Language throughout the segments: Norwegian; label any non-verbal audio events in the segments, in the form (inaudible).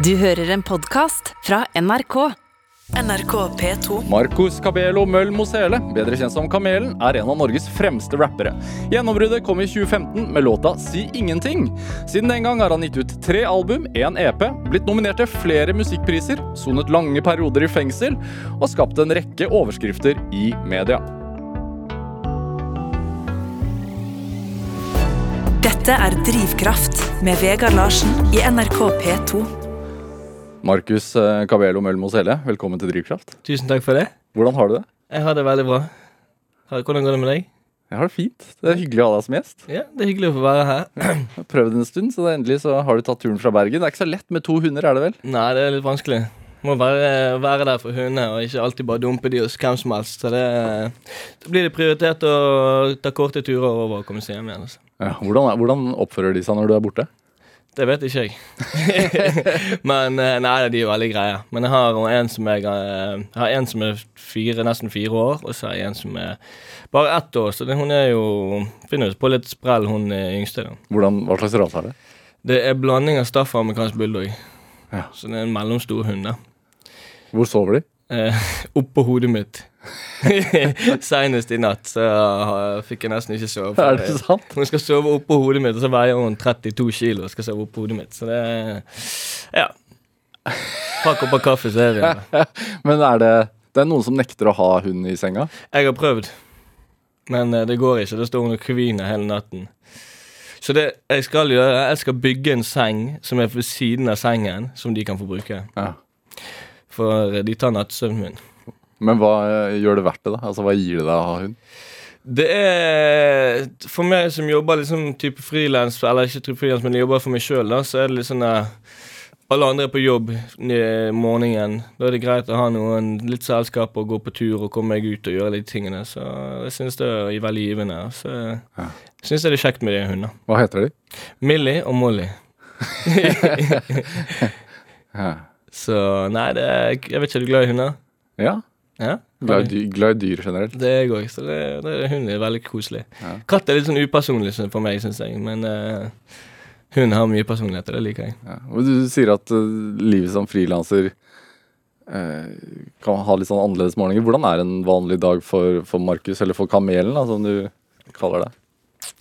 Du hører en podkast fra NRK. NRK P2. Marcus Cabello Møll Mosele, bedre kjent som Kamelen, er en av Norges fremste rappere. Gjennombruddet kom i 2015 med låta Si ingenting. Siden den gang har han gitt ut tre album, én EP, blitt nominert til flere musikkpriser, sonet lange perioder i fengsel og skapt en rekke overskrifter i media. Dette er Drivkraft med Vegard Larsen i NRK P2. Marcus eh, Cabello Møll Mosele, velkommen til Drivkraft. Tusen takk for det. Hvordan har du det? Jeg har det veldig bra. Hvordan går det med deg? Jeg har det fint. Det er hyggelig å ha deg som gjest. Ja, Det er hyggelig å få være her. Jeg har prøvd en stund, så endelig så har du tatt turen fra Bergen. Det er ikke så lett med to hunder, er det vel? Nei, det er litt vanskelig. Må bare være der for hundene, og ikke alltid bare dumpe de hos hvem som helst. Så det, da blir det prioritert å ta korte turer over og komme seg hjem igjen. Altså. Ja, hvordan, hvordan oppfører de seg når du er borte? Det vet ikke jeg. (laughs) Men eh, nei, de er veldig greie. Men jeg har en som, jeg, eh, har en som er fire, nesten fire år, og så har jeg en som er bare ett år. Så det, hun er jo Finner på litt sprell, hun eh, yngste. da. Hvordan, hva slags rase er det? Det er blanding av staff og amerikansk bulldog. Ja. Så det er en mellomstor hund. da. Hvor sover de? Eh, (laughs) Oppå hodet mitt. (laughs) Seinest i natt så uh, fikk jeg nesten ikke sove. Er det sant? Hun skal sove oppå hodet mitt, og så veier hun 32 kilo og skal sove oppå hodet mitt. Så det Ja. opp av kaffe, så er vi der. (laughs) Men er det Det er noen som nekter å ha hund i senga? Jeg har prøvd, men uh, det går ikke. Da står hun og kviner hele natten. Så det jeg skal gjøre, jeg skal bygge en seng som er ved siden av sengen, som de kan få bruke. Ja. For de tar nattsøvnen min. Men hva eh, gjør det verdt det, da? Altså, Hva gir det deg å ha hund? Det er For meg som jobber liksom type frilans, eller ikke type frilans, men jobber for meg sjøl, så er det litt sånn eh, Alle andre er på jobb i morgenen. Da er det greit å ha noen litt selskap og gå på tur og komme meg ut og gjøre de tingene. Så jeg syns det er veldig givende. Så Ja. syns jeg det er kjekt med de hundene. Hva heter de? Millie og Molly. (laughs) (laughs) Ja. Så nei, det jeg vet ikke, er du glad i hunder? ja. Ja? Glad i dyr, glad i dyr generelt. Det er jeg òg, så det, det, hund er veldig koselig. Ja. Katt er litt sånn upersonlig for meg, syns jeg, men uh, hund har mye personlighet, og det liker jeg. Ja. Du sier at uh, livet som frilanser uh, kan ha litt sånn annerledes morgener. Hvordan er en vanlig dag for, for Markus, eller for Kamelen, da, som du kaller det?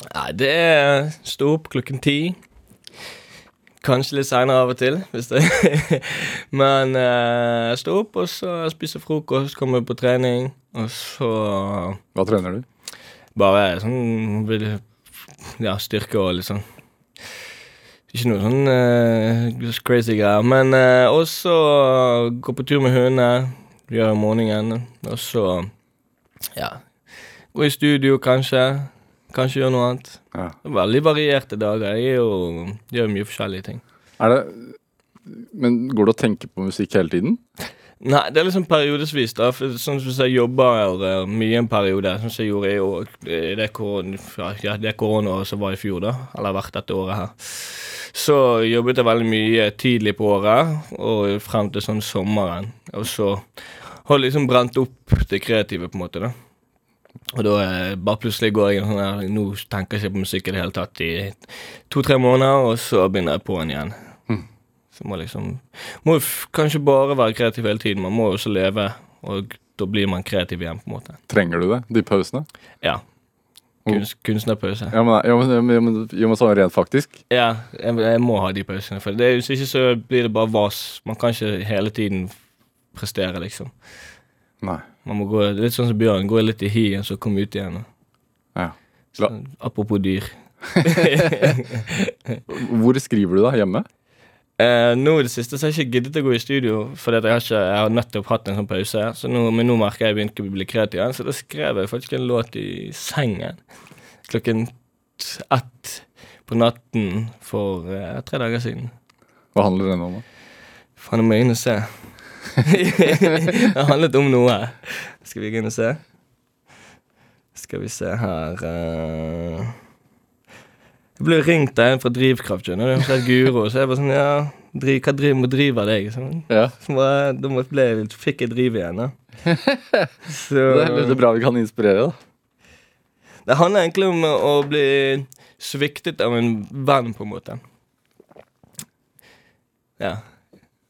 Nei, det er stå opp klokken ti. Kanskje litt seinere av og til, hvis det (laughs) Men uh, stå opp, og så spise frokost, komme på trening, og så Hva trener du? bare sånn Ja, styrke og litt sånn Ikke noe sånn eh, crazy greier. Men uh, også gå på tur med hundene, gjøre morgenen, og så Ja. Gå i studio, kanskje. Kanskje gjøre noe annet. Ja. Veldig varierte dager. Jeg jo, gjør mye forskjellige ting. Er det Men går det å tenke på musikk hele tiden? Nei, det er liksom periodevis. da for Sånn som jeg jobber uh, mye en periode, sånn som jeg gjorde i år. Det korona, ja, det koronaåret som var i fjor, da. Eller vært dette året her. Så jobbet jeg veldig mye tidlig på året, og frem til sånn sommeren. Og så har liksom brent opp det kreative, på en måte. da og da eh, bare plutselig går jeg sånn her Nå tenker jeg ikke på musikk i det hele tatt i to-tre måneder, og så begynner jeg på'n igjen. Mm. Så må liksom Må kanskje bare være kreativ hele tiden. Man må jo også leve, og da blir man kreativ igjen, på en måte. Trenger du det? De pausene? Ja. Kunst, kunstnerpause. Ja, men, ja, men, ja, men, ja, men, sånn rent faktisk? Ja, jeg, jeg må ha de pausene. For det, hvis ikke så blir det bare vas. Man kan ikke hele tiden prestere, liksom. Nei. Man må gå litt sånn som Bjørn, gå litt i hi, igjen, så komme ut igjen. Ja. Så, apropos dyr. (laughs) Hvor skriver du da? Hjemme? Eh, nå i det siste så har jeg ikke giddet å gå i studio, fordi jeg har, ikke, jeg har nettopp hatt en sånn pause. Så nå, men nå merker jeg jeg begynte å bli kreativ igjen, så da skrev jeg faktisk en låt i sengen klokken ett på natten for eh, tre dager siden. Hva handler den om? da? Faen, jeg må inn og se. (laughs) det handlet om noe. Skal vi gå inn og se? Skal vi se her uh... Jeg ble ringt av en fra Drivkraft, skjønner du. Fra Guro. Så jeg bare sånn Ja, driv, hva driver, driver deg? Så, Ja. Så bare, da må jeg fikk jeg drive igjen, da. (laughs) Så Det er veldig bra vi kan inspirere, da. Det handler egentlig om å bli sviktet av en venn, på en måte. Ja.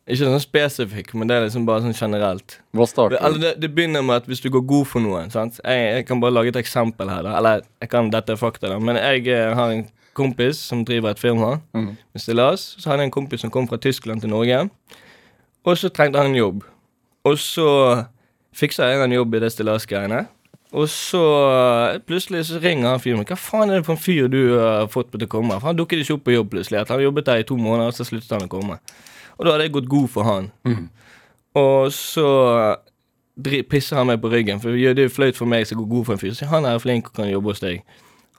Ikke sånn spesifikk, men det er liksom bare sånn generelt. Hva starter Eller det, det begynner med at hvis du går god for noe sant? Jeg, jeg kan bare lage et eksempel her. da Eller jeg kan, dette er fakta, da. Men jeg eh, har en kompis som driver et firma mm. med stillas. Så hadde jeg en kompis som kom fra Tyskland til Norge. Og så trengte han en jobb. Og så fiksa jeg en jobb i det stillasgreiene. Og så eh, plutselig så ringer han fyren. Hva faen er det for en fyr du har fått på til å komme? For han dukket ikke opp på jobb plutselig. At han jobbet der i to måneder, og så sluttet han å komme. Og da hadde jeg gått god for han. Og så pisser han meg på ryggen, for det er jo flaut for meg som går god for en fyr. Så han er flink og kan jobbe hos deg.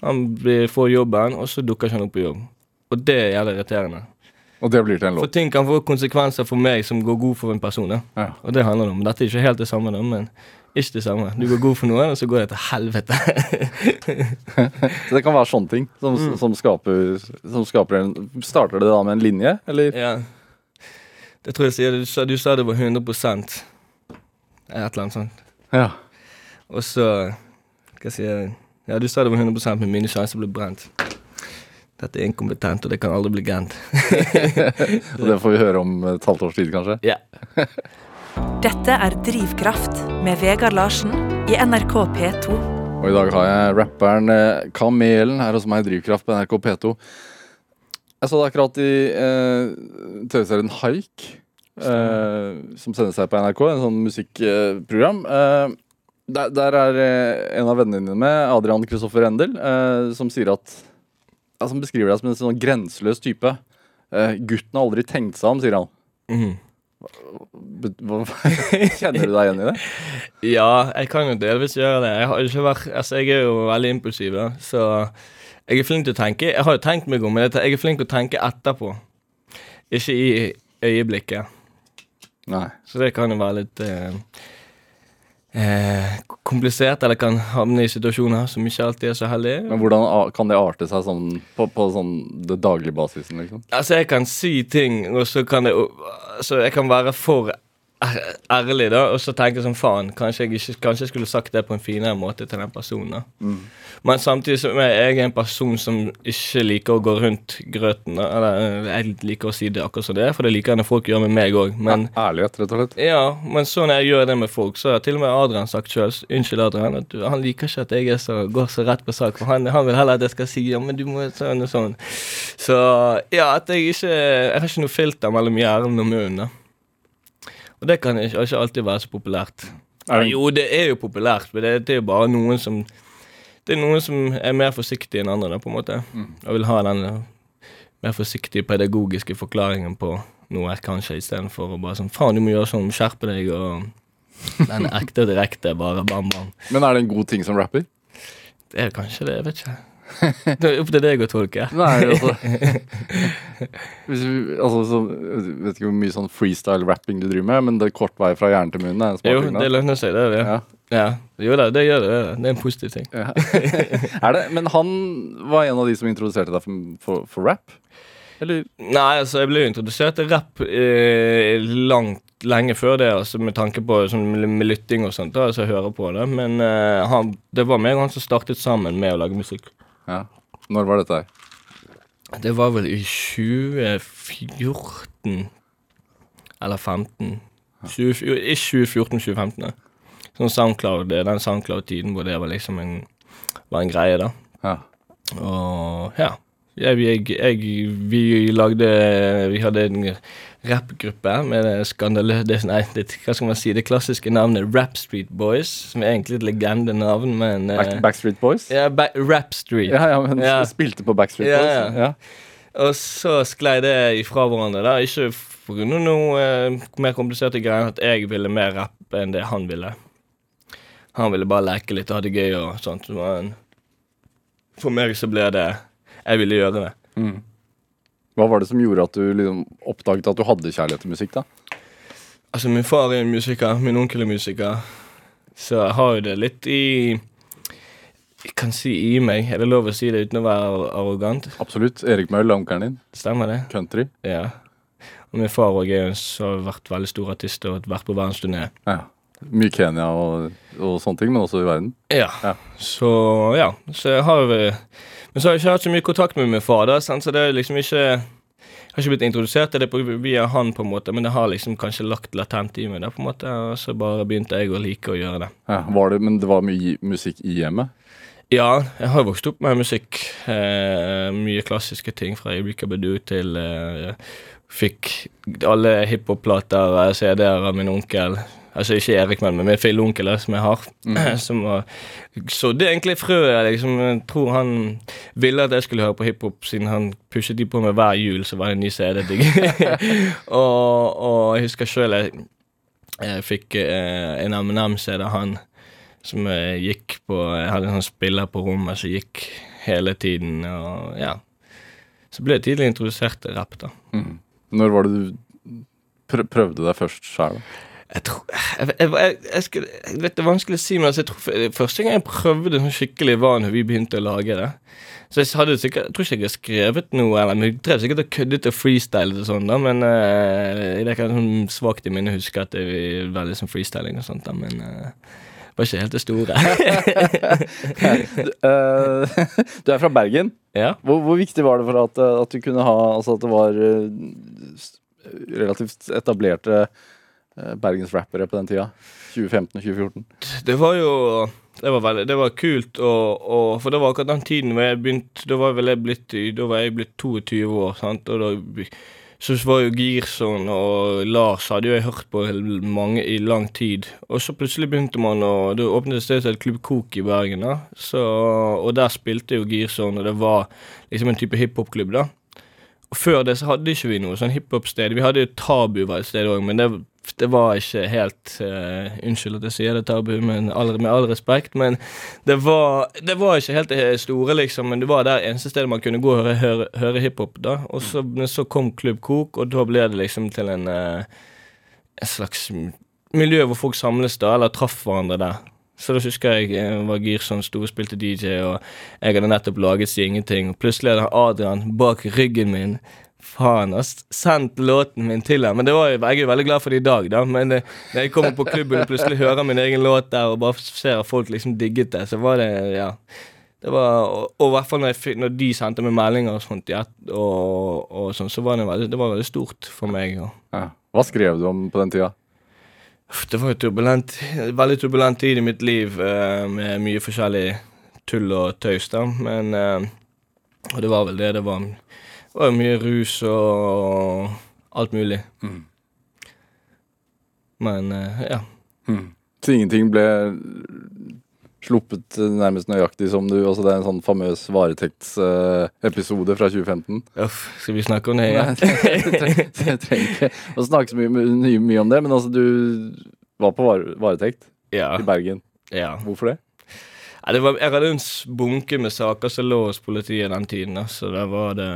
Han får jobben, og så dukker ikke han opp på jobb. Og det er jævlig irriterende. Og det blir til en For ting kan få konsekvenser for meg som går god for en person. Ja. Og det handler det om. Dette er ikke helt det samme, da, men ikke det samme. Du går god for noen, og så går det til helvete. (laughs) Så det kan være sånne ting som, som, skaper, som skaper en Starter det da med en linje, eller? ja. Det tror jeg sier du sa, du sa det var 100 Et eller annet sånt. Ja. Og så Hva sier jeg? Ja, du sa det var 100% men mine sjanser ble brent. Dette er inkompetent, og det kan aldri bli gant (laughs) Og det får vi høre om et halvt års tid, kanskje. Ja. (laughs) Dette er Drivkraft med Vegard Larsen i NRK P2. Og i dag har jeg rapperen eh, Kamelen her hos meg i Drivkraft på NRK P2. Jeg så det akkurat i eh, TV-serien Haik, eh, som sendes her på NRK, en sånn musikkprogram. Eh, der, der er eh, en av vennene dine med, Adrian Kristoffer Endel, eh, som sier at ja, Som beskriver deg som en sånn grenseløs type. Eh, gutten har aldri tenkt seg om, sier han. Mm. (laughs) Kjenner du deg igjen i det? Ja, jeg kan jo delvis gjøre det. Jeg vært Altså, jeg er jo veldig impulsiv, da, så jeg er flink til å tenke. Jeg har jo tenkt meg om, men jeg er flink til å tenke etterpå. Ikke i øyeblikket. Nei. Så det kan jo være litt eh, eh, komplisert, eller kan havne i situasjoner som ikke alltid er så heldige. Men hvordan kan det arte seg sånn på, på sånn det daglige basisen, liksom? Altså, jeg kan si ting, og så kan det Så jeg kan være for ærlig, da, og så tenke sånn faen, kanskje jeg, ikke, kanskje jeg skulle sagt det på en finere måte til den personen. da. Men samtidig som er jeg en person som ikke liker å gå rundt grøten. da, Eller øh, jeg liker å si det akkurat som det er, for det liker jeg når folk gjør med meg òg. Men Ærlighet, rett og slett. ja, men så når jeg gjør det med folk, så har til og med Adrian sagt sjøl Unnskyld, Adrian, at du, han liker ikke at jeg er så, går så rett på sak. For han, han vil heller at jeg skal si ja, men du må sånn og sånn. Så ja, at jeg ikke Jeg har ikke noe filter mellom hjernen og munnen. da. Og det kan ikke, ikke alltid være så populært. Det- Jo, det er jo populært, men det, det er jo bare noen som Det er noen som er mer forsiktige enn andre, da, på en måte. Og vil ha den eh, mer forsiktige pedagogiske forklaringen på noe, kanskje, istedenfor å bare sånn Faen, du må gjøre sånn, skjerpe deg, og Den ekte og direkte, bare bam, bam. Men er det en god ting som rapper? Det er kanskje det, jeg vet ikke. Det er opp til deg å tolke. Nei, altså (laughs) Hvis vi, altså så, Vet ikke hvor mye sånn freestyle-rapping du driver med, men det er kort vei fra hjernen til munnen. Jo, det lønner seg, det. det. Ja. Ja. Jo da, det gjør det. det er det. Det en positiv ting. Ja. (laughs) er det, men han var en av de som introduserte deg for, for, for rap? Eller? Nei, altså, jeg ble jo introdusert til rapp eh, langt lenge før det, altså, med tanke på sånn, med, med lytting og sånt. da, altså, jeg hører på det. Men eh, han, det var meg og han som startet sammen med å lage musikk. Ja. Når var dette her? Det var vel i 2014 eller 15. 20, jo, I 2014-2015. Sånn SoundCloud, det den SoundCloud-tiden hvor det var liksom en, var en greie, da. Ja. Og ja. Jeg, jeg, jeg, vi lagde Vi hadde en rappgruppe med det skandale... Nei, det, hva skal man si? Det klassiske navnet Rap Street Boys, som er egentlig et legendenavn, men eh, Back, Backstreet Boys? Ja, ba Rap Street. Ja, ja, men Ja. spilte på Backstreet Ja, Boys? ja. Ja. Og så sklei det ifra hverandre. da Ikke pga. noe eh, mer kompliserte greier, at jeg ville mer rapp enn det han ville. Han ville bare leke litt og ha det gøy og sånt. Men for meg så ble det Jeg ville gjøre det. Mm. Hva var det som gjorde at du liksom oppdaget at du hadde kjærlighet til musikk, da? Altså, min far er musiker, min onkel er musiker, så jeg har jo det litt i Jeg kan si i meg. Er det lov å si det uten å være arrogant? Absolutt. Erik Møll, onkelen din. Stemmer det? Country. Ja. Og min far er jo som har vært veldig stor artist og vært på verdensturné. Ja. Mye Kenya og, og sånne ting, men også i verden. Ja. Ja. Så ja. Så jeg har eh, Men så har jeg ikke hatt så mye kontakt med min far, da, sant? så det er liksom ikke jeg har ikke blitt introdusert til det på, via han, på en måte, men det har liksom kanskje lagt latent i meg. da på en måte, Og så bare begynte jeg å like å gjøre det. Ja, var det men det var mye musikk i hjemmet? Ja, jeg har vokst opp med musikk. Eh, mye klassiske ting fra Ibika Bedu til eh, Fikk alle hiphop-plater, CD-er av min onkel. Altså ikke Erik, men min filleonkel som jeg har. Mm. (clears throat) Som var, så det er egentlig frøet. Liksom, jeg tror han ville at jeg skulle høre på hiphop, siden han pushet de på meg hver jul, så var det en ny CD. (laughs) og, og jeg husker sjøl jeg, jeg, fikk eh, en MNM-CD av han som jeg gikk på Jeg hadde en sånn spiller på rommet som gikk hele tiden, og ja. Så ble jeg tidlig introdusert til rapp, da. Mm. Når var det du prøvde deg først sjøl? Jeg tror jeg, jeg, jeg, skal, jeg, vet Det er vanskelig å si, men altså, jeg tror første gang jeg prøvde sånn skikkelig, var når vi begynte å lage det. Så jeg hadde sikkert, jeg tror ikke jeg har skrevet noe, eller men jeg drev sikkert og køddet og freestylet og sånn, da, men uh, det kan sånn svakt i minnet huske at det var veldig sånn freestyling og sånt, da, men uh, var ikke helt det store. (laughs) du, uh, er fra Bergen. Ja. Hvor, hvor, viktig var det for at, at, du kunne ha Altså at det var relativt etablerte Eh, bergensrappere på den tida? 2015 og 2014? Det var jo Det var, veldig, det var kult, og, og, for det var akkurat den tiden hvor jeg begynte Da var jeg blitt, da var jeg blitt 22 år, sant, og da så var jo Girson og Lars hadde jo jeg hørt på mange i lang tid. Og så plutselig begynte man å Det åpnet et sted som het Klubb Kok i Bergen. da, så, Og der spilte jo Girson, og det var liksom en type hiphop-klubb, da. Og før det så hadde ikke vi noe sånn hiphop-sted. Vi hadde jo Tabu var et sted òg, men det det var ikke helt uh, Unnskyld at jeg sier det, Tabu, men all, med all respekt, men det var, det var, ikke helt det store, liksom. Men det var der eneste stedet man kunne gå og høre, høre, høre hiphop, da. Og så, så, kom Klubb Kok, og da ble det liksom til en, uh, en slags miljø hvor folk samles da, eller traff hverandre der. Så da husker jeg jeg eh, var Girson sto og spilte DJ, og jeg hadde nettopp laget Si Ingenting. Og plutselig hadde Adrian bak ryggen min Faen, ass. Sendt låten min til ham. Men det var, jeg er veldig glad for det i dag, da. Men det, når jeg kommer på klubben og plutselig hører min egen låt der, og bare ser at folk liksom digget det, så var det Ja. Det var, og, og i hvert fall når, når, de sendte meg meldinger og sånt, ja, og, og sånt, så var det, veldig, det var veldig stort for meg. Ja. Hva skrev du om på den tida? Det var jo turbulent, veldig turbulent tid i mitt liv, uh, med mye forskjellig tull og tøys, da. Men uh, Og det var vel det det var. Det var jo mye rus og alt mulig. Mm. Men uh, ja. Mm. Så ingenting ble sluppet nærmest nøyaktig som du altså Det er en sånn famøs varetektsepisode fra 2015. Uff, skal vi snakke om det Nei, (laughs) Jeg trenger ikke å snakke så mye, mye, mye, om det, men altså, du var på varetekt ja. i Bergen. Ja. Hvorfor det? Ja, det var, jeg hadde en bunke med saker som lå hos politiet den tiden. Så da var det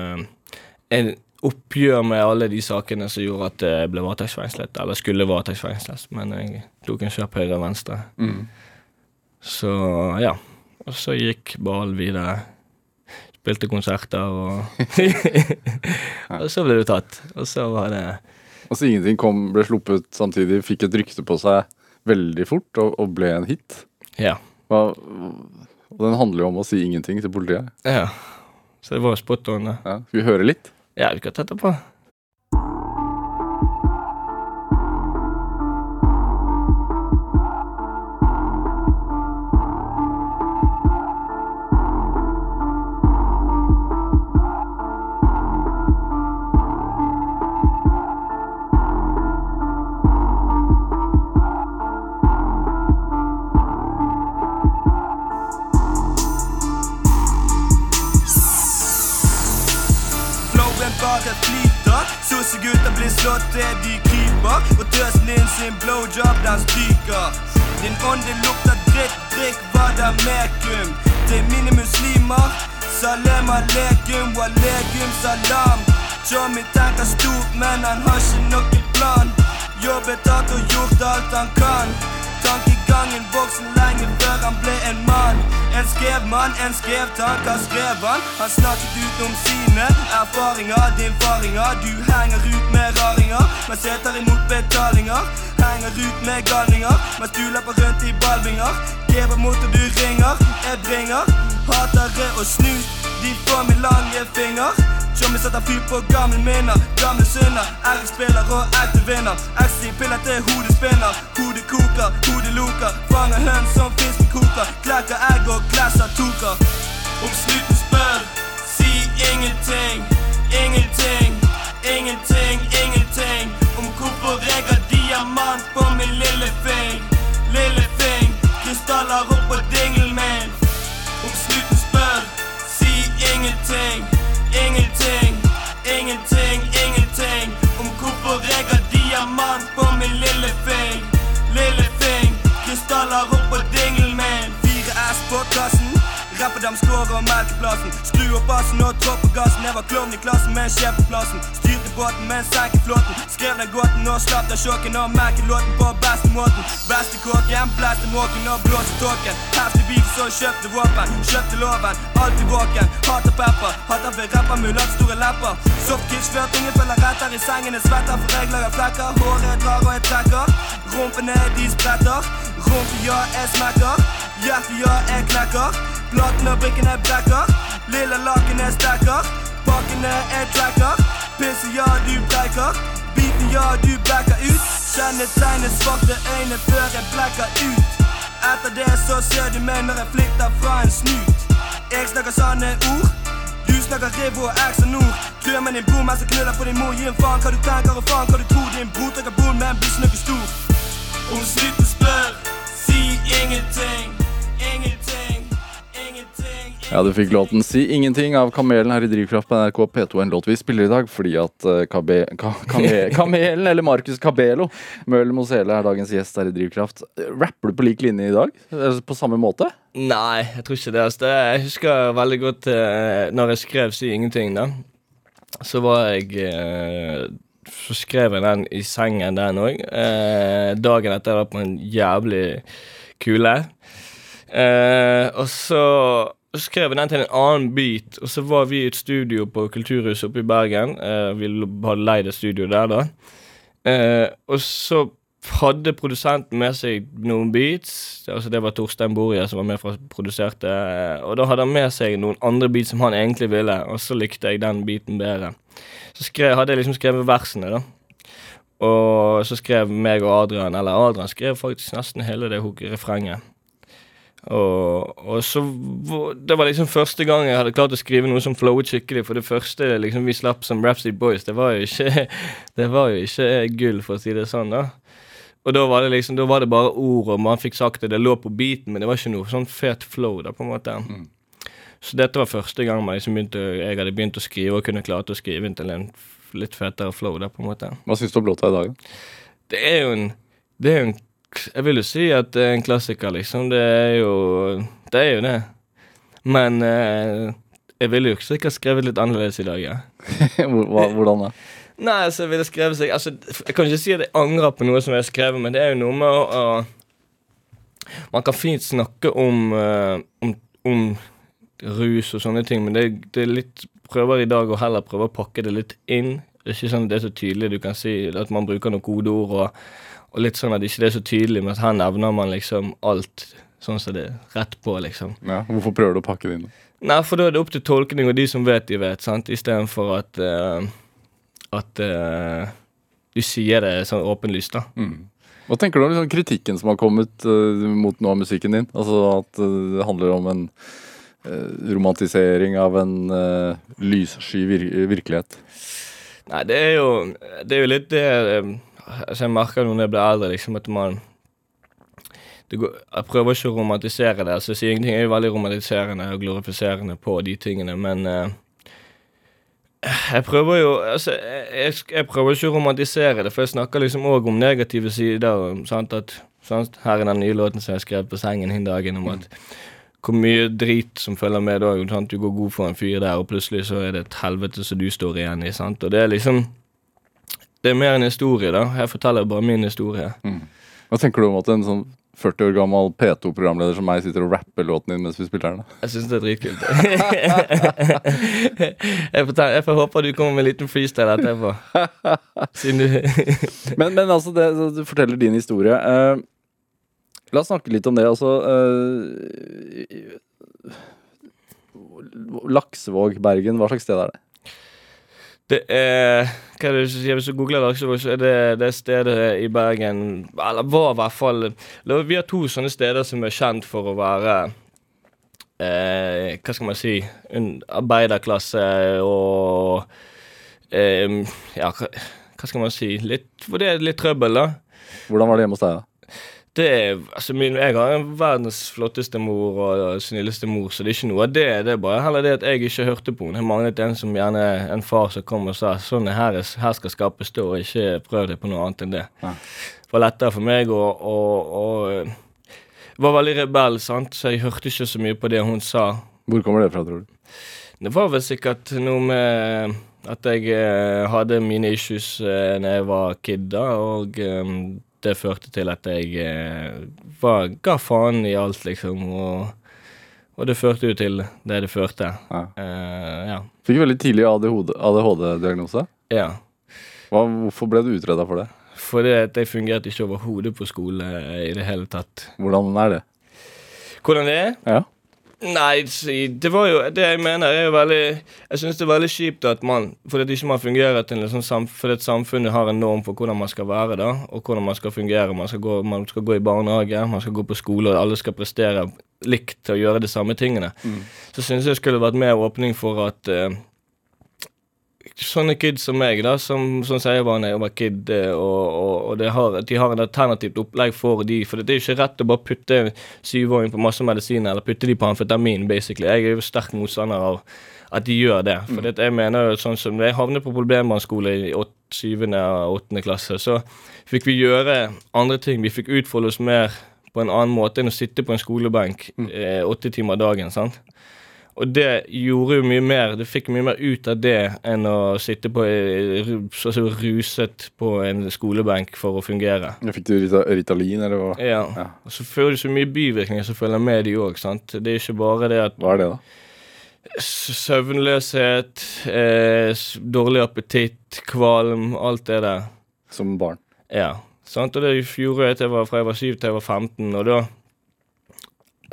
en oppgjør med alle de sakene som gjorde at jeg ble varetektsfengslet, eller skulle varetektsfengsles, men jeg tok en kjapp høyre og venstre. Mm. Så ja. Og så gikk ballen videre. Spilte konserter og (laughs) Og så ble du tatt. Og så var det Og så ingenting kom, ble sluppet samtidig, fikk et rykte på seg veldig fort og, og ble en hit? Ja. Og den handler jo om å si ingenting til politiet? Ja. Så det var spot on. Ja. Skal vi høre litt? Ja, vi ikke ta det på. Og tøsen din sin blowjob, den stryker. Din ånde lukter dritt, drikk mekum. Til mine muslimer, salem aleikum, waleikum salam. Tjommi tenker stort, men han har ikke noen plan. Jobbet hardt og gjort alt han kan. Tankegangen voksen lenge før han ble en mann. En skrev mann, en skrev tanker, skrev han. Han snakket ut om sine erfaringer, din faringer. Du henger ut med raringer. men setter imot betalinger. Henger ut med galninger, mens du løper rundt i ballvinger. Gever mot og du ringer, jeg bringer. Hatere og snus, de får min lange finger. Tjommi setter fyr på gamle minner, gamle synder. RX-spiller og ekte vinner. XI-piller til hodet spinner. Hodet koker, hodet loker. Fanger høn som fiskekoker. Klekker egg og glasser toker. Om snuten spør, si ingenting. Ingenting, ingenting, ingenting. Om hvorfor jeg har diamant på min lille fing. Lille fing, krystaller opp Rapperdam scorer og melkeplassen. Skru opp bassen og tråkk på gassen. Jeg var klovn i klassen med en sjef på plassen. Styrte båten med en senk i flåten. Skrev den gåten og slapp den sjåken og merket låten på beste måten. Beste kåken, blæste måken og blåste tåken. Heftig beef, så kjøpte våpen. Kjøpte loven, alltid våken. Hater pepper, hater ved rapper med unnlatt store lepper. Softkids før ingen følger etter. I sengen jeg svetter for jeg lager flekker. Håret drar og jeg trekker. Rumpene de spretter. Rumpe ja, jeg smekker. Hjertet jeg knekker. Platen og brikken lille brekker. Lilla laken stekker. Pakkene jeg tracker. Pisset ja, du breker Beaten ja, du backer ut. Kjennetegnet svarte øyne før jeg blekker ut. Etter det så ser du meg når jeg flykter fra en snut. Jeg snakker sanne ord. Du snakker Riv og X og Nord. Klør med din bror mens jeg knuller på din mor. Gi en faen hva du tenker og faen hva du tror. Din bror trykker men blir ikke noe stor. Om slutten spør, si ingenting. Ingenting, ingenting. Ja, du fikk låten 'Si ingenting' av Kamelen her i Drivkraft på NRK P2. En låt vi spiller i dag fordi at uh, Kabe, ka, kame, (laughs) Kamelen, eller Markus Cabelo, Møhl Mosele, er dagens gjest her i Drivkraft. Rapper du på lik linje i dag? På samme måte? Nei, jeg tror ikke det. Altså, jeg husker veldig godt uh, når jeg skrev 'Si ingenting', da. Så var jeg eh, Så skrev jeg den i sengen, den òg. Eh, dagen etter var på en jævlig kule. Eh, og så skrev jeg den til en annen beat, og så var vi i et studio på Kulturhuset oppe i Bergen. Eh, vi hadde leid et studio der, da. Eh, og så hadde produsenten med seg noen beats. Altså Det var Torstein Borje som var med fra produserte. Og da hadde han med seg noen andre beats som han egentlig ville, og så likte jeg den beaten bedre. Så skrev, hadde jeg liksom skrevet versene, da. Og så skrev meg og Adrian, eller Adrian skrev faktisk nesten hele det refrenget. Og, og så Det var liksom første gang jeg hadde klart å skrive noe som flowet skikkelig. For det første liksom vi slapp som Rhapsody Boys, det var jo ikke (laughs) Det var jo ikke gull, for å si det sånn, da. Og da var det liksom Da var det bare ord, og man fikk sagt det. Det lå på beaten, men det var ikke noe sånn fet flow, da, på en måte. Så dette var første gang man som begynte, jeg hadde begynt å skrive og kunne klart å skrive inn til en litt fetere flow, der på en måte. Hva syns du om låta i dag? Det er jo en Det er en Jeg vil jo si at det er en klassiker, liksom. Det er jo Det er jo det. Men eh, jeg ville jo sikkert skrevet litt annerledes i dag, ja. (laughs) Hvordan da? Nei, altså, jeg ville skrevet seg Altså, jeg kan ikke si at jeg angrer på noe som jeg har skrevet, men det er jo noe med å, å Man kan fint snakke om, uh, om, om rus og sånne ting, men det, det er litt Prøver i dag å heller prøve å pakke det litt inn. Det er ikke sånn at det er så tydelig. Du kan si at man bruker noen kodeord og, og litt sånn at ikke det er så tydelig, men her nevner man liksom alt sånn som det er rett på, liksom. Ja, hvorfor prøver du å pakke det inn? Nei, for da er det opp til tolkning, og de som vet, de vet, sant? Istedenfor at uh, At uh, du sier det sånn åpenlyst, da. Hva tenker du om liksom, kritikken som har kommet uh, mot noe av musikken din? Altså at eh, det handler om en eh, romantisering av en uh, lyssky vir virkelighet. Nei, det er jo Det er jo litt det eh, altså Jeg merker når jeg blir eldre, liksom, at man det går, Jeg prøver ikke å romantisere det. altså ingenting er jo veldig romantiserende og glorifiserende på de tingene, men eh, jeg prøver jo altså, jeg, jeg, jeg prøver ikke å romantisere det, for jeg snakker liksom òg om negative sider. Sant, at, sant, her er den nye låten som jeg skrev på sengen den dagen, om at hvor mye drit som følger med da. Sant? Du går god for en fyr der, og plutselig så er det et helvete som du står igjen i. Sant? Og det er liksom Det er mer en historie, da. Jeg forteller bare min historie. Hva tenker du om at en sånn 40 år gammel P2-programleder som meg sitter og rapper låten din mens vi spiller den? Jeg syns det er dritkult. (laughs) jeg, får jeg får håpe du kommer med en liten freestyle etterpå. (laughs) Siden du Men, men altså, det, du forteller din historie. Eh, la oss snakke litt om det. Altså uh, Laksevåg, Bergen, hva slags sted er det? Det er Hva er det? Hvis du googler Laksevåg, så er det det stedet i Bergen Eller var i hvert fall Vi har to sånne steder som er kjent for å være eh, Hva skal man si En arbeiderklasse og eh, Ja, hva skal man si? Litt, for det er litt trøbbel, da. Hvordan var det hjemme hos deg? da? Det er, altså min, Jeg har en verdens flotteste mor og snilleste mor, så det er ikke noe av det. Det er bare heller det at jeg ikke hørte på henne. Jeg manglet en som gjerne en far som kom og sa sånn her, er- her skal skapet stå, og ikke prøv deg på noe annet enn det. Ja. Det var lettere for meg å, å, å Var veldig rebell, sant, så jeg hørte ikke så mye på det hun sa. Hvor kommer det fra, tror du? Det var vel sikkert noe med at jeg eh, hadde mine issues eh, når jeg var kid, da, og eh, det førte til at jeg eh, var, ga faen i alt, liksom, og, og det førte jo til det det førte. Ja. Eh, ja. Fikk veldig tidlig ADHD-diagnose. ja. Hva, hvorfor ble du utreda for det? Fordi at jeg fungerte ikke overhodet på skole eh, i det hele tatt. Hvordan er det? Hvordan det er? Ja. Nei, det var jo Det jeg mener, er jo veldig Jeg syns det er veldig kjipt at man Fordi at ikke man fungerer til sånn Fordi at samfunnet har en norm for hvordan man skal være, da, og hvordan man skal fungere. Man skal gå, man skal gå i barnehage, man skal gå på skole, og alle skal prestere likt til å gjøre de samme tingene. Så syns jeg det skulle vært mer åpning for at eh, sånne kids som meg, da, som, som sier da jeg var kid, eh, og, og, og det har, de har en alternativt opplegg for de. For det er ikke rett å bare putte syvåring på masse medisiner, eller putte de på amfetamin, basically. Jeg er jo sterk motstander av at de gjør det. For det, jeg mener jo sånn som jeg havnet på problembarnsskole i åt- syvende og 8. klasse, så fikk vi gjøre andre ting. Vi fikk utfolde oss mer på en annen måte enn å sitte på en skolebenk eh, timer dagen. sant? Og det gjorde jo mye mer Du fikk mye mer ut av det enn å sitte på altså så, så ruset på en skolebenk for å fungere. Fikk du Ritalin, eller hva? Ja. Ja. Og så får du så mye bivirkninger som følger med de òg. Det er ikke bare det at Hva er det, da? søvnløshet, eh, dårlig appetitt, kvalm, alt det der. Som barn? Ja. Sant? Og det gjorde jeg til jeg var, fra jeg var 7 til jeg var 15, og da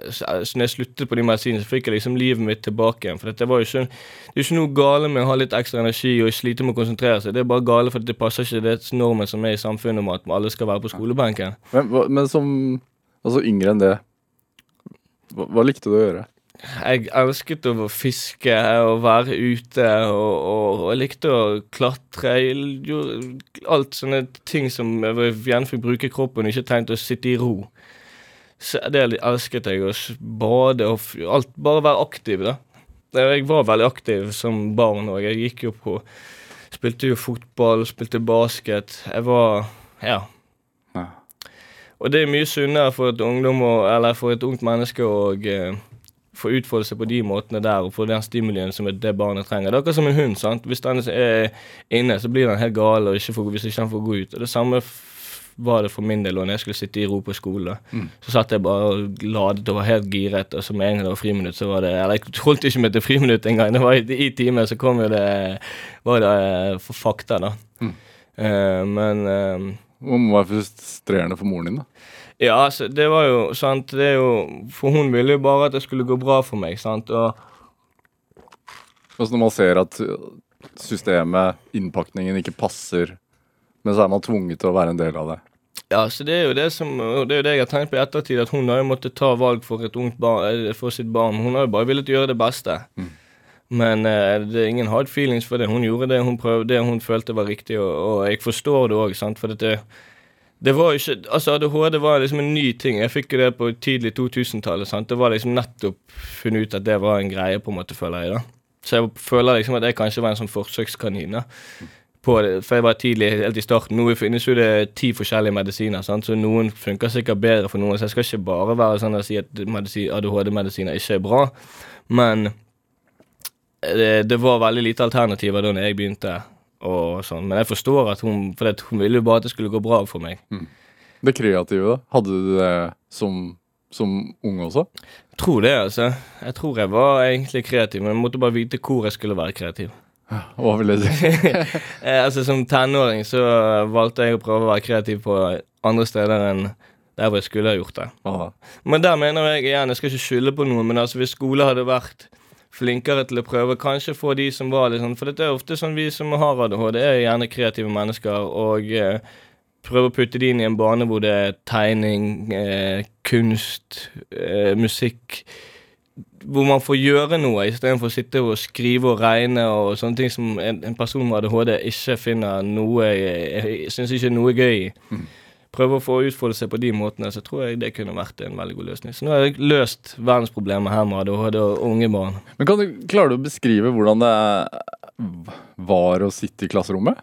så så når jeg sluttet på de medisinene, så fikk jeg liksom livet mitt tilbake igjen. For det var jo ikke, det er jo ikke noe gale med å ha litt ekstra energi og slite med å konsentrere seg. Det er bare gale fordi det passer ikke det normen som er i samfunnet om at alle skal være på skolebenken. Men, men som altså yngre enn det, hva, hva likte du å gjøre? Jeg elsket å fiske og være ute, og, og, og jeg likte å klatre. Jeg gjorde alt sånne ting som jeg gjerne fikk bruke kroppen, og ikke tenkte å sitte i ro. Det elsket jeg. Å bade og alt. Bare være aktiv, da. Jeg var veldig aktiv som barn òg. Jeg gikk jo på Spilte jo fotball, spilte basket. Jeg var Ja. Ja. Og det er mye sunnere for et ungdom eller for et ungt menneske å eh, få utfolde seg på de måtene der og få den stimulien som det barnet trenger. Det er akkurat som en hund. sant? Hvis den er inne, så blir den helt gal og ikke får, hvis ikke den får gå ut. Og Det samme var det for min del og når jeg skulle sitte i ro på skole. Så satt jeg bare og ladet og var helt giret, og så med en gang det var friminutt, så var det Eller jeg holdt ikke meg til friminutt engang. Det var i, i timen, så kom jo det Var det eh, for fakta, da. Eh, men Hva Det må være frustrerende for moren din, da. ja, altså, det var jo sant det er jo, For hun ville jo bare at det skulle gå bra for meg. sant, og Altså når man ser at systemet, innpakningen, ikke passer, men så er man tvunget til å være en del av det. Ja, så det er jo det som og det er jo det jeg har tenkt på i ettertid, at hun har jo måttet ta valg for et ungt barn, eh, for sitt barn. Hun har jo bare villet gjøre det beste. Men eh, det, ingen hard feelings for det. Hun gjorde det hun prøvde, det hun følte var riktig, og, og jeg forstår det òg, sant, for det, det var ikke Altså, ADHD var liksom en ny ting. Jeg fikk jo det på tidlig 2000-tallet. sant, Det var liksom nettopp funnet ut at det var en greie, på en måte, føler jeg, da. Så jeg føler liksom at jeg kanskje var en sånn forsøkskanin. da på det, for jeg var tidlig, helt i starten. Nå finnes jo det ti forskjellige medisiner, sant? så noen funker sikkert bedre for noen. Så jeg skal ikke bare være sånn og si at ADHD-medisiner ikke er bra, men det, det var veldig lite alternativer da jeg begynte. Og sånn. Men jeg forstår at hun For det, hun ville jo bare at det skulle gå bra for meg. Det kreative, da? Hadde du det som, som ung også? Jeg tror det, altså. Jeg tror jeg var egentlig kreativ, men jeg måtte bare vite hvor jeg skulle være kreativ. Si? (laughs) Eh, altså Som tenåring så valgte jeg å prøve å være kreativ på andre steder enn der hvor jeg skulle ha gjort det. Aha. Men der mener jeg igjen, jeg skal ikke skylde på noen, men altså hvis skole hadde vært flinkere til å prøve, kanskje få de som var litt sånn For det er ofte sånn vi som har ADHD, er gjerne kreative mennesker, og eh, prøve å putte de inn i en bane hvor det er tegning, eh, kunst, eh, musikk hvor man får gjøre noe istedenfor å sitte og skrive og regne og sånne ting som en, en person med ADHD ikke finner noe syns ikke noe gøy i. Prøve å få utfolde seg på de måtene, så tror jeg det kunne vært en veldig god løsning. Så nå har jeg løst verdensproblemet her med ADHD og unge barn. Men kan du, Klarer du å beskrive hvordan det var å sitte i klasserommet?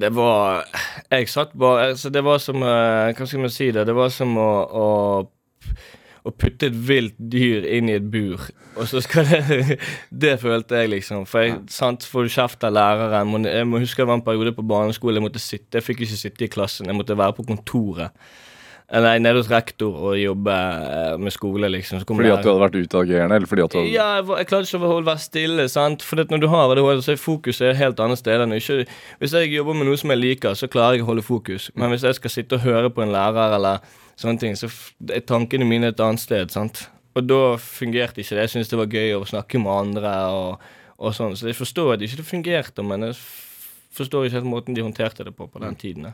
Det var Jeg satt bare altså Det var som eh, Hva skal man si det? Det var som å, å å putte et vilt dyr inn i et bur. Og så skal det (laughs) Det følte jeg, liksom. For jeg sant, får du kjeft av læreren. Må- Jeg må huske det var en periode på barneskolen jeg måtte sitte. Jeg fikk ikke sitte i klassen. Jeg måtte være på kontoret. Nei, nede hos rektor og jobbe eh, med skole, liksom. Så Fordi at du hadde vært utagerende? Eller fordi at du hadde Ja, jeg, jeg klarte ikke å være stille. sant? For når du har ADHD, så er fokuset et helt annet sted. enn ikke, Hvis jeg jobber med noe som jeg liker, så klarer jeg å holde fokus. Men hvis jeg skal sitte og høre på en lærer eller sånne ting, så tankene mine et annet sted. sant? Og da fungerte ikke det. Jeg syntes det var gøy å snakke med andre og, og sånn. Så jeg forstår at det ikke fungerte, men jeg forstår ikke helt måten de håndterte det på på den tiden.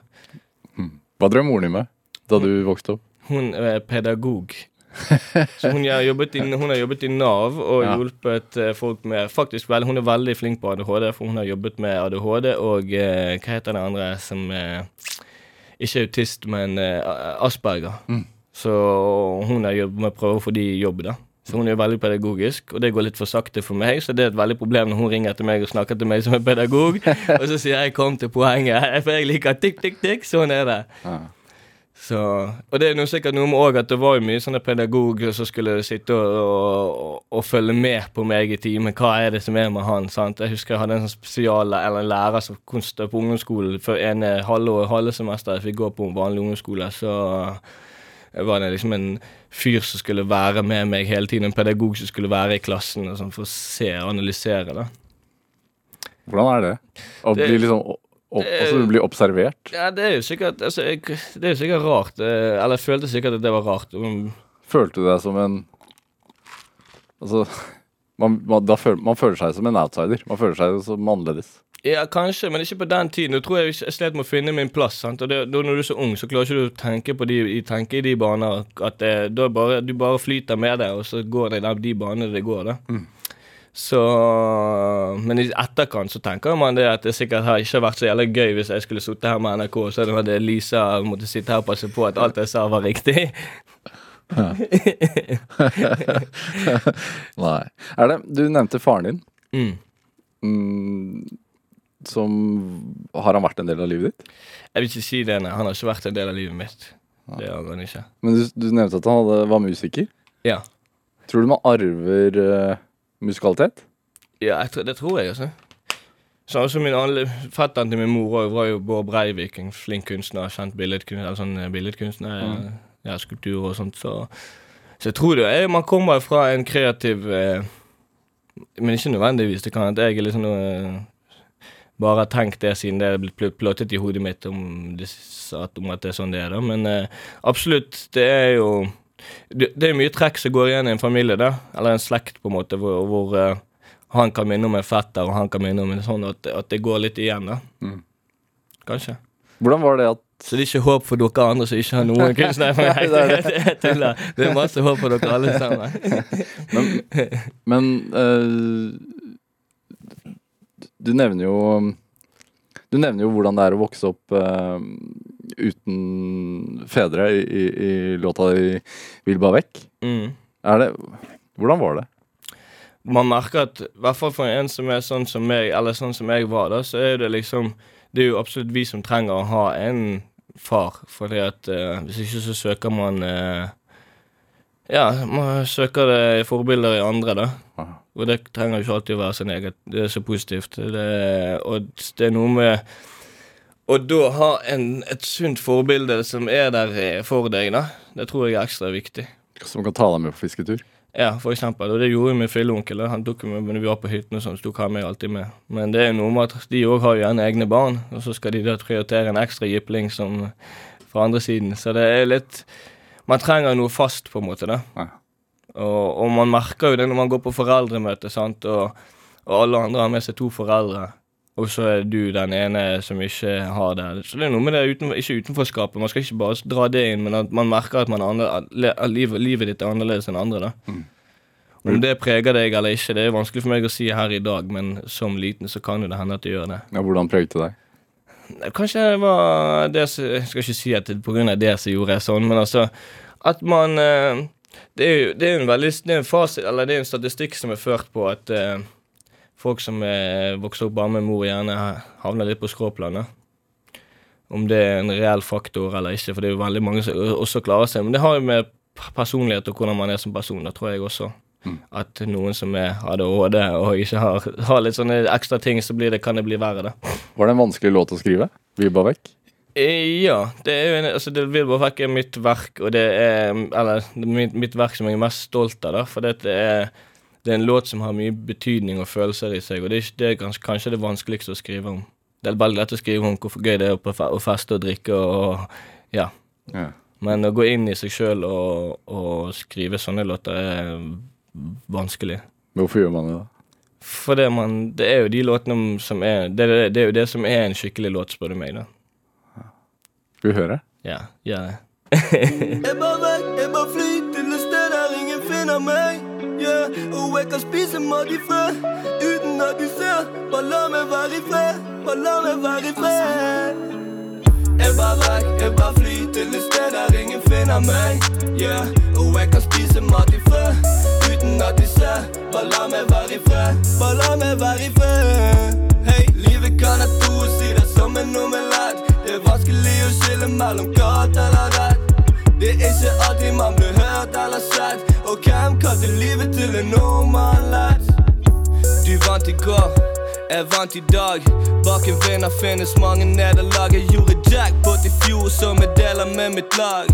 Hva drev moren din med da du vokste opp? Hun er pedagog. (laughs) Så hun har jobbet i, hun har jobbet i Nav og Ja. hjulpet eh, folk med Faktisk vel, hun er veldig flink på ADHD, for hun har jobbet med ADHD og eh, Hva heter det andre som eh, Ikke autist, men uh, Asperger. Så hun har jobbet med å prøve å få de i jobb, da. Så hun er veldig pedagogisk, og det går litt for sakte for meg, så det er et veldig problem når hun ringer til meg og snakker til meg som en pedagog, (laughs) og så sier jeg 'kom til poenget', for jeg liker tikk, tikk, tikk. Sånn er det. Ja. Så, og det er noe sikkert noe med òg at det var jo mye sånne pedagoger som skulle sitte og, og, og følge med på meg i timen. Hva er det som er med han? sant? Jeg husker jeg hadde en sånn spesial eller en lærer som kun stod på ungdomsskolen for en halvår, halve semester jeg fikk gå på en vanlig ungdomsskole. Så var det liksom en fyr som skulle være med meg hele tiden, en pedagog som skulle være i klassen og sånn, for å se og analysere. da. Hvordan er det? Å bli liksom opp, opp, blir bli observert? Ja, Det er jo sikkert altså, jeg, det er jo sikkert rart. eh, Eller jeg følte sikkert at det var rart. Um, Følte du deg som en Altså man, man, da føl, man føler seg som en outsider. Man føler seg som annerledes. Ja, kanskje, men ikke på den tiden. Nå tror jeg jeg slet med å finne min plass. sant? Og det, da Når du er så ung, så klarer ikke du å tenke, på de, tenke i de baner. At det, da er bare, Du bare flyter med det, og så går det i de banene det går. da. Så Men i etterkant så tenker man det at det sikkert har ikke vært så jævlig gøy hvis jeg skulle sittet her med NRK, så hadde Lisa måtte sitte her og passe på at alt jeg sa, var riktig. (laughs) Nei. Er det Du nevnte faren din. Mm. Mm, som Har han vært en del av livet ditt? Jeg vil ikke si det, nei. Han har ikke vært en del av livet mitt. Det har han ikke. Men du, du nevnte at han hadde, var musiker. Ja. Tror du man arver eh, musikalitet? Ja, jeg det tror jeg, altså. Samme som min alle, Fetteren til min mor var jo Bård Breivik, en flink kunstner. Kjent billedkunstner, eller sånn billedkunstner mm. Ja, skulptur og sånt. Så, så jeg tror det er Man kommer fra en kreativ eh, Men ikke nødvendigvis. Det kan at jeg sånn eh, bare har tenkt det siden det er blitt pl- plottet i hodet mitt om, det, at, om at det er sånn det er. da. Men eh, absolutt, det er jo det, det er mye trekk som går igjen i en familie, da. Eller en slekt, på en måte, hvor, hvor uh, han kan minne om en fetter, og han kan minne om en sånn, at, at det går litt igjen, da. Mm. Kanskje. Hvordan var det at Så det er ikke håp for dere andre som ikke har noen (laughs) kunstner? Nei, det er det. Jeg tuller. Det er masse håp for dere alle sammen. (laughs) Men eh, du nevner jo Du nevner jo hvordan det er å vokse opp eh, uten fedre i, i, i låta di 'Vil bare vekk'. Mm. Er det Hvordan var det? man merker at i hvert fall for en som er sånn som meg, eller sånn som jeg var, da, så er det liksom Det er jo absolutt vi som trenger å ha en far, fordi at uh, hvis ikke så søker man uh, Ja, man søker det forbilder i andre, da. Og det trenger jo ikke alltid å være sin eget. Det er så positivt. Det, og det er noe med Og da ha en, et sunt forbilde som er der eh, for deg, da. Det tror jeg er ekstra viktig. Som kan ta deg med på fisketur. Ja, for eksempel. Og det gjorde min filleonkel. Han tok med når vi var på hyttene og sånn, så tok han meg alltid med. Men det er noe med at de òg har jo gjerne egne barn, og så skal de da prioritere en ekstra jypling som fra andre siden. Så det er litt Man trenger noe fast, på en måte, da. Ja. Og, og man merker jo det når man går på foreldremøte, sant, og, og alle andre har med seg to foreldre. Og så er du den ene som ikke har det. Så det er noe med det uten, ikke utenforskapet. Man skal ikke bare dra det inn, men at man merker at, man andre, at livet, livet ditt er annerledes enn andre. da. Om det preger deg eller ikke, det er vanskelig for meg å si her i dag, men som liten så kan jo det hende at det gjør det. Ja, hvordan preget det deg? Kanskje det var det som Jeg skal ikke si at det av det som gjorde jeg sånn, men altså At man eh, Det er jo det er en veldig Det er en fasit, eller det er en statistikk som er ført på at eh, folk som er vokser opp bare med mor, gjerne havner litt på skråplanet. Om det er en reell faktor eller ikke, for det er jo veldig mange som også klarer seg. Men det har jo med personlighet og hvordan man er som person, da tror jeg også. At noen som er ADHD og ikke har, har litt sånne ekstra ting, så blir det, kan det bli verre, da. Var det en vanskelig låt å skrive? Vibba vekk? Eh, Ja, det er jo en, altså det vil bare vekk er mitt verk, og det er Eller er mitt, mitt verk som jeg er mest stolt av, da. For det er, det er en låt som har mye betydning og følelser i seg, og det er, ikke, det er kanskje, kanskje det vanskeligste å skrive om. Det er veldig lett å skrive om hvor gøy det er å feste og drikke og Ja. Ja. Men å gå inn i seg sjøl og, og skrive sånne låter er vanskelig. Hvorfor gjør man det, da? For det, man, det er jo de låtene som er det, det er jo det som er en skikkelig låt, spør du meg, da. Skal vi høre? Ja, gjør det. Jeg bare vekk, jeg bare fly til et sted der ingen finner meg. Yeah. Og jeg kan spise mat i fred uten at du ser. Bare la meg være i fred, bare la meg være i fred. Jeg bare vekk, jeg bare fly til et sted der ingen finner meg. Yeah. Og jeg kan spise mat i fred uten at de ser. Bare la meg være i fred, bare la meg være i fred. Hei, livet kan ha to sider som en omelett. Det er vanskelig å skille mellom galt eller rett. Det er ikke alltid man blir hørt eller sett. Og hvem kalte livet til en normalett? Du vant i går, jeg vant i dag. Bak en vinner finnes mange nederlag. Jeg gjorde jackpot i fjor, som jeg deler med mitt lag.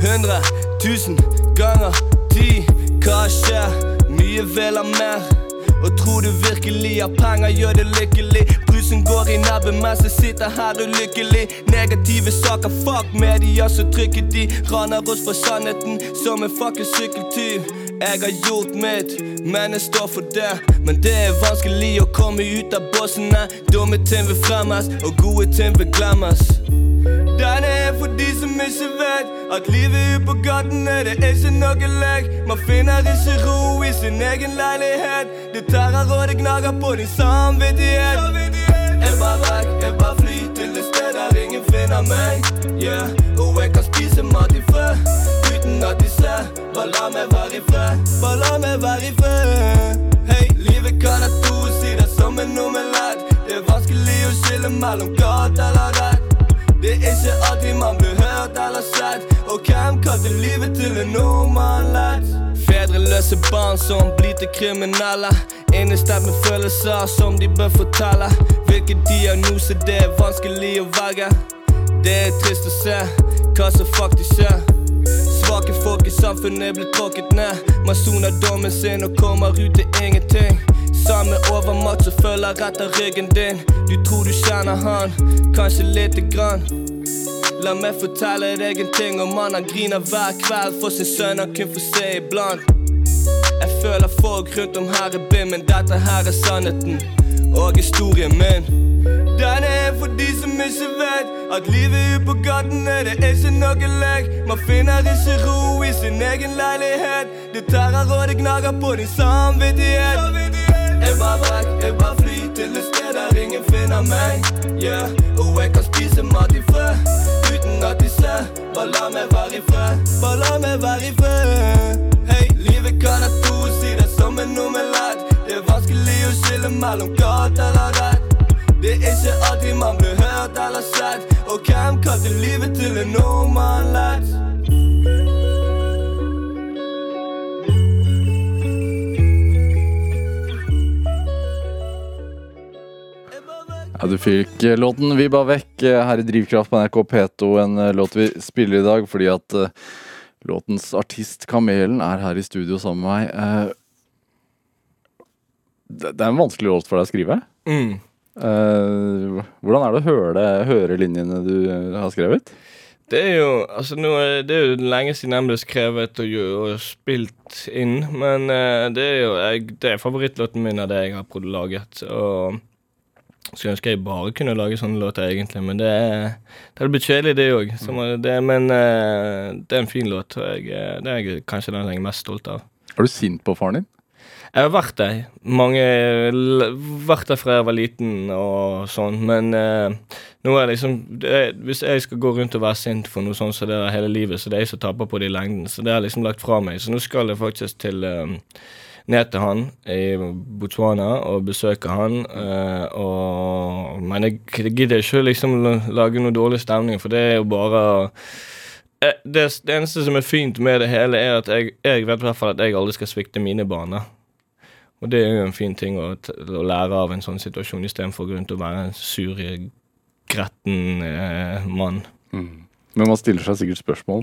100 000 ganger 10. Hva skjer? Mye vil ha mer. Og tror du virkelig at penger gjør deg lykkelig? Brusen går i nabben mens jeg sitter her ulykkelig. Negative saker, fuck media, så trykker de. Raner oss for sannheten som en fucking sykkeltyv. Jeg har gjort mitt, men jeg står for det. Men det er vanskelig å komme ut av bossene. Dumme ting vil fremmes, og gode ting vil glemmes. Den er for de som ikke vet at livet ute på gatene, det er ikke noe lek. Man finner ikke ro i sin egen leilighet. Det tærer og det gnager på din samvittighet. Jeg bare vekk, jeg bare fly til et sted der ingen finner meg. Yeah. Og jeg kan spise mat i fred uten at de ser. Bare la meg være i fred, bare la meg være i fred. Hei, livet kan ha to sider som en omelett. Det er vanskelig å skille mellom galt eller rett. Det er ikke alltid man blir hørt eller sett. Og hvem kalte livet til en normalett? Fedreløse barn som blir til kriminelle. Innestemt med følelser som de bør fortelle. Hvilken diagnose det er vanskelig å velge. Det er trist å se hva som faktisk skjer. Svake folk i samfunnet blir tråkket ned. Man soner dommen sin og kommer ut til ingenting. Samme overmakt som følger etter ryggen din. Du tror du kjenner han, kanskje lite grann. La meg fortelle deg en ting om han han griner hver kveld for sin sønn han kun får se iblant. Jeg føler folk rundt om her er bind, men dette her er sannheten og historien min. Den er for de som ikke vet at livet ute på gatene, det er ikke noe lek. Man finner ikke ro i sin egen leilighet. Det tærer og det gnager på din samvittighet. Jeg bare vekk, jeg bare fly til et sted der ingen finner meg. Yeah. Livet til en normalett? Ja, Du fikk eh, låten 'Vi ba vekk' eh, her i Drivkraft på NRK P2. En eh, låt vi spiller i dag fordi at uh, låtens artist Kamelen er her i studio sammen med meg. Uh, det, det er en vanskelig låt for deg å skrive. Mm. Eh, hvordan er det å høre, høre linjene du eh, har skrevet? Det er jo altså nå det er jo lenge siden den ble skrevet og, og spilt inn, men uh, det er jo jeg, det er favorittlåten min av det jeg har laget. Og skulle ønske jeg bare kunne lage sånne låter, egentlig, men det det hadde blitt kjedelig, det òg. Men uh, det er en fin låt, og jeg, det er jeg, kanskje den jeg er mest stolt av. Er du sint på faren din? Jeg har vært der. Mange Vært der fra jeg var liten og sånn, men eh, nå er liksom det Hvis jeg skal gå rundt og være sint for noe sånt så det er hele livet, så det er jeg som taper på det i lengden. Så det har jeg liksom lagt fra meg. Så nå skal jeg faktisk til eh, ned til han i Botswana og besøke han. Øh, og, men jeg gidder ikke liksom lage noe dårlig stemning, for det er jo bare Eh, det, det eneste som er fint med det hele, er at jeg, jeg vet i hvert fall at jeg aldri skal svikte mine barn. Og det er jo en fin ting å, å lære av en sånn situasjon, istedenfor grunn til å og være en sur, gretten eh, mann. Men man stiller seg sikkert spørsmål.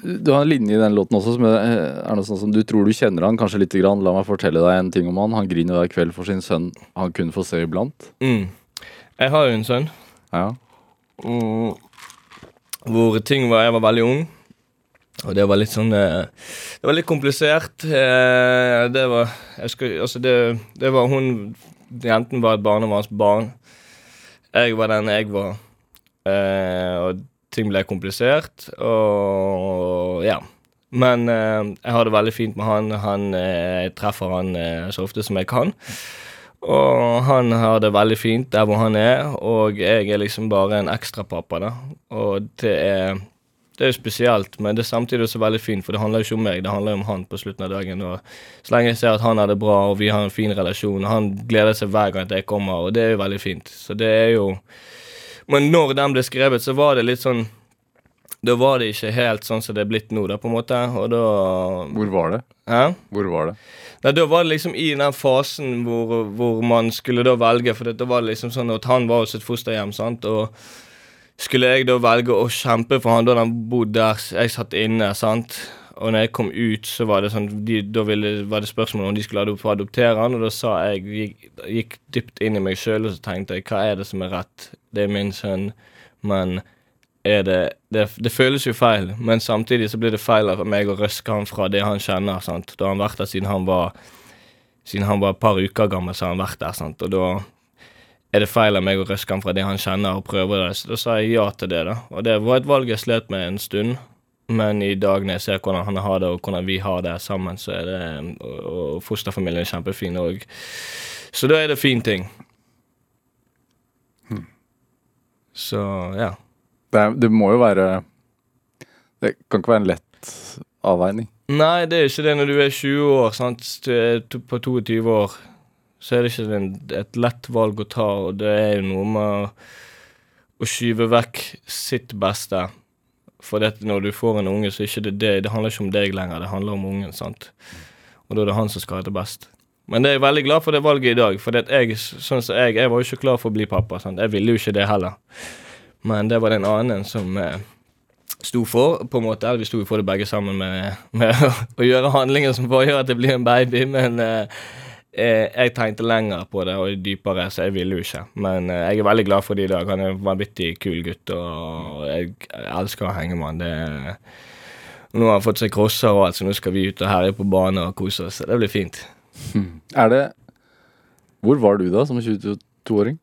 Du har en linje i den låten også som er, noe sånn som du tror du kjenner han kanskje lite grann. La meg fortelle deg en ting om han. Han griner hver kveld for sin sønn han kun får se iblant. Mm. Jeg har jo en sønn Ja. mm, hvor ting var Jeg var veldig ung. Og det var litt sånn eh, Det var litt komplisert. Eh, det var skal, Altså, det, det var hun Jenten var et barnevernsbarn. Jeg var den jeg var. Eh, og ting ble komplisert, og ja. Men jeg har det veldig fint med han. han jeg treffer han så ofte som jeg kan. Og han har det veldig fint der hvor han er, og jeg er liksom bare en ekstrapappa, da. Og det er det er jo spesielt, men det er samtidig også veldig fint, for det handler jo ikke om meg, det handler jo om han på slutten av dagen. Og så lenge jeg ser at han har det bra, og vi har en fin relasjon, og han gleder seg hver gang at jeg kommer, og det er jo veldig fint. Så det er jo Men når den ble skrevet, så var det litt sånn Da var det ikke helt sånn som det er blitt nå, da, på en måte, og da Hvor var det? Hæ? Hvor var det? Nei, Da var det liksom i den fasen hvor, hvor man skulle da velge, for da var det liksom sånn at han var hos et fosterhjem, sant, og skulle jeg da velge å kjempe for han da han bodde der, jeg satt inne, sant, og når jeg kom ut, så var det sånn, de, da ville, var det spørsmål om de skulle få adoptere han, og da sa jeg, gikk, gikk dypt inn i meg selv, og så tenkte jeg, hva er det som er rett? Det er min sønn, men er det, det, det føles jo feil, men samtidig så blir det feil av meg å røske han fra det han kjenner, sant? Da har han vært der siden han var siden han var et par uker gammel, så har han vært der, sant? og da er det feil av meg å røske han fra det han kjenner, og prøve det. Så da sa jeg ja til det, da. Og det var et valg jeg slet med en stund, men i dag når jeg ser hvordan han har det, og hvordan vi har det sammen, så er det Og, fosterfamilien er kjempefin òg. Så da er det fin ting. Så ja. Det, er, det må jo være Det kan ikke være en lett avveining. Nei, det er ikke det når du er 20 år, sant, på 22 år. Så er det ikke en, et lett valg å ta, og det er jo noe med å, skyve vekk sitt beste. For det, når du får en unge, så ikke det det. Det handler ikke om deg lenger, det handler om ungen. sant? Og da er det han som skal ha det best. Men det er jeg veldig glad for det valget i dag. For jeg, sånn som jeg, jeg var jo ikke klar for å bli pappa. sant? Jeg ville jo ikke det heller. Men det var den en annen som eh, sto for, på en måte. Eller vi sto for det begge sammen med, med (laughs) å, gjøre handlinger som bare gjør at det blir en baby. Men eh, jeg tenkte lenger på det og dypere, så jeg ville jo ikke. Men eh, jeg er veldig glad for det i dag. Han er en vanvittig kul gutt, og jeg, elsker å henge med han. Det nå har han fått seg crosser og alt, så nå skal vi ut og herje på bane og kose oss. Det blir fint. Er det Hvor var du da, som 22-åring?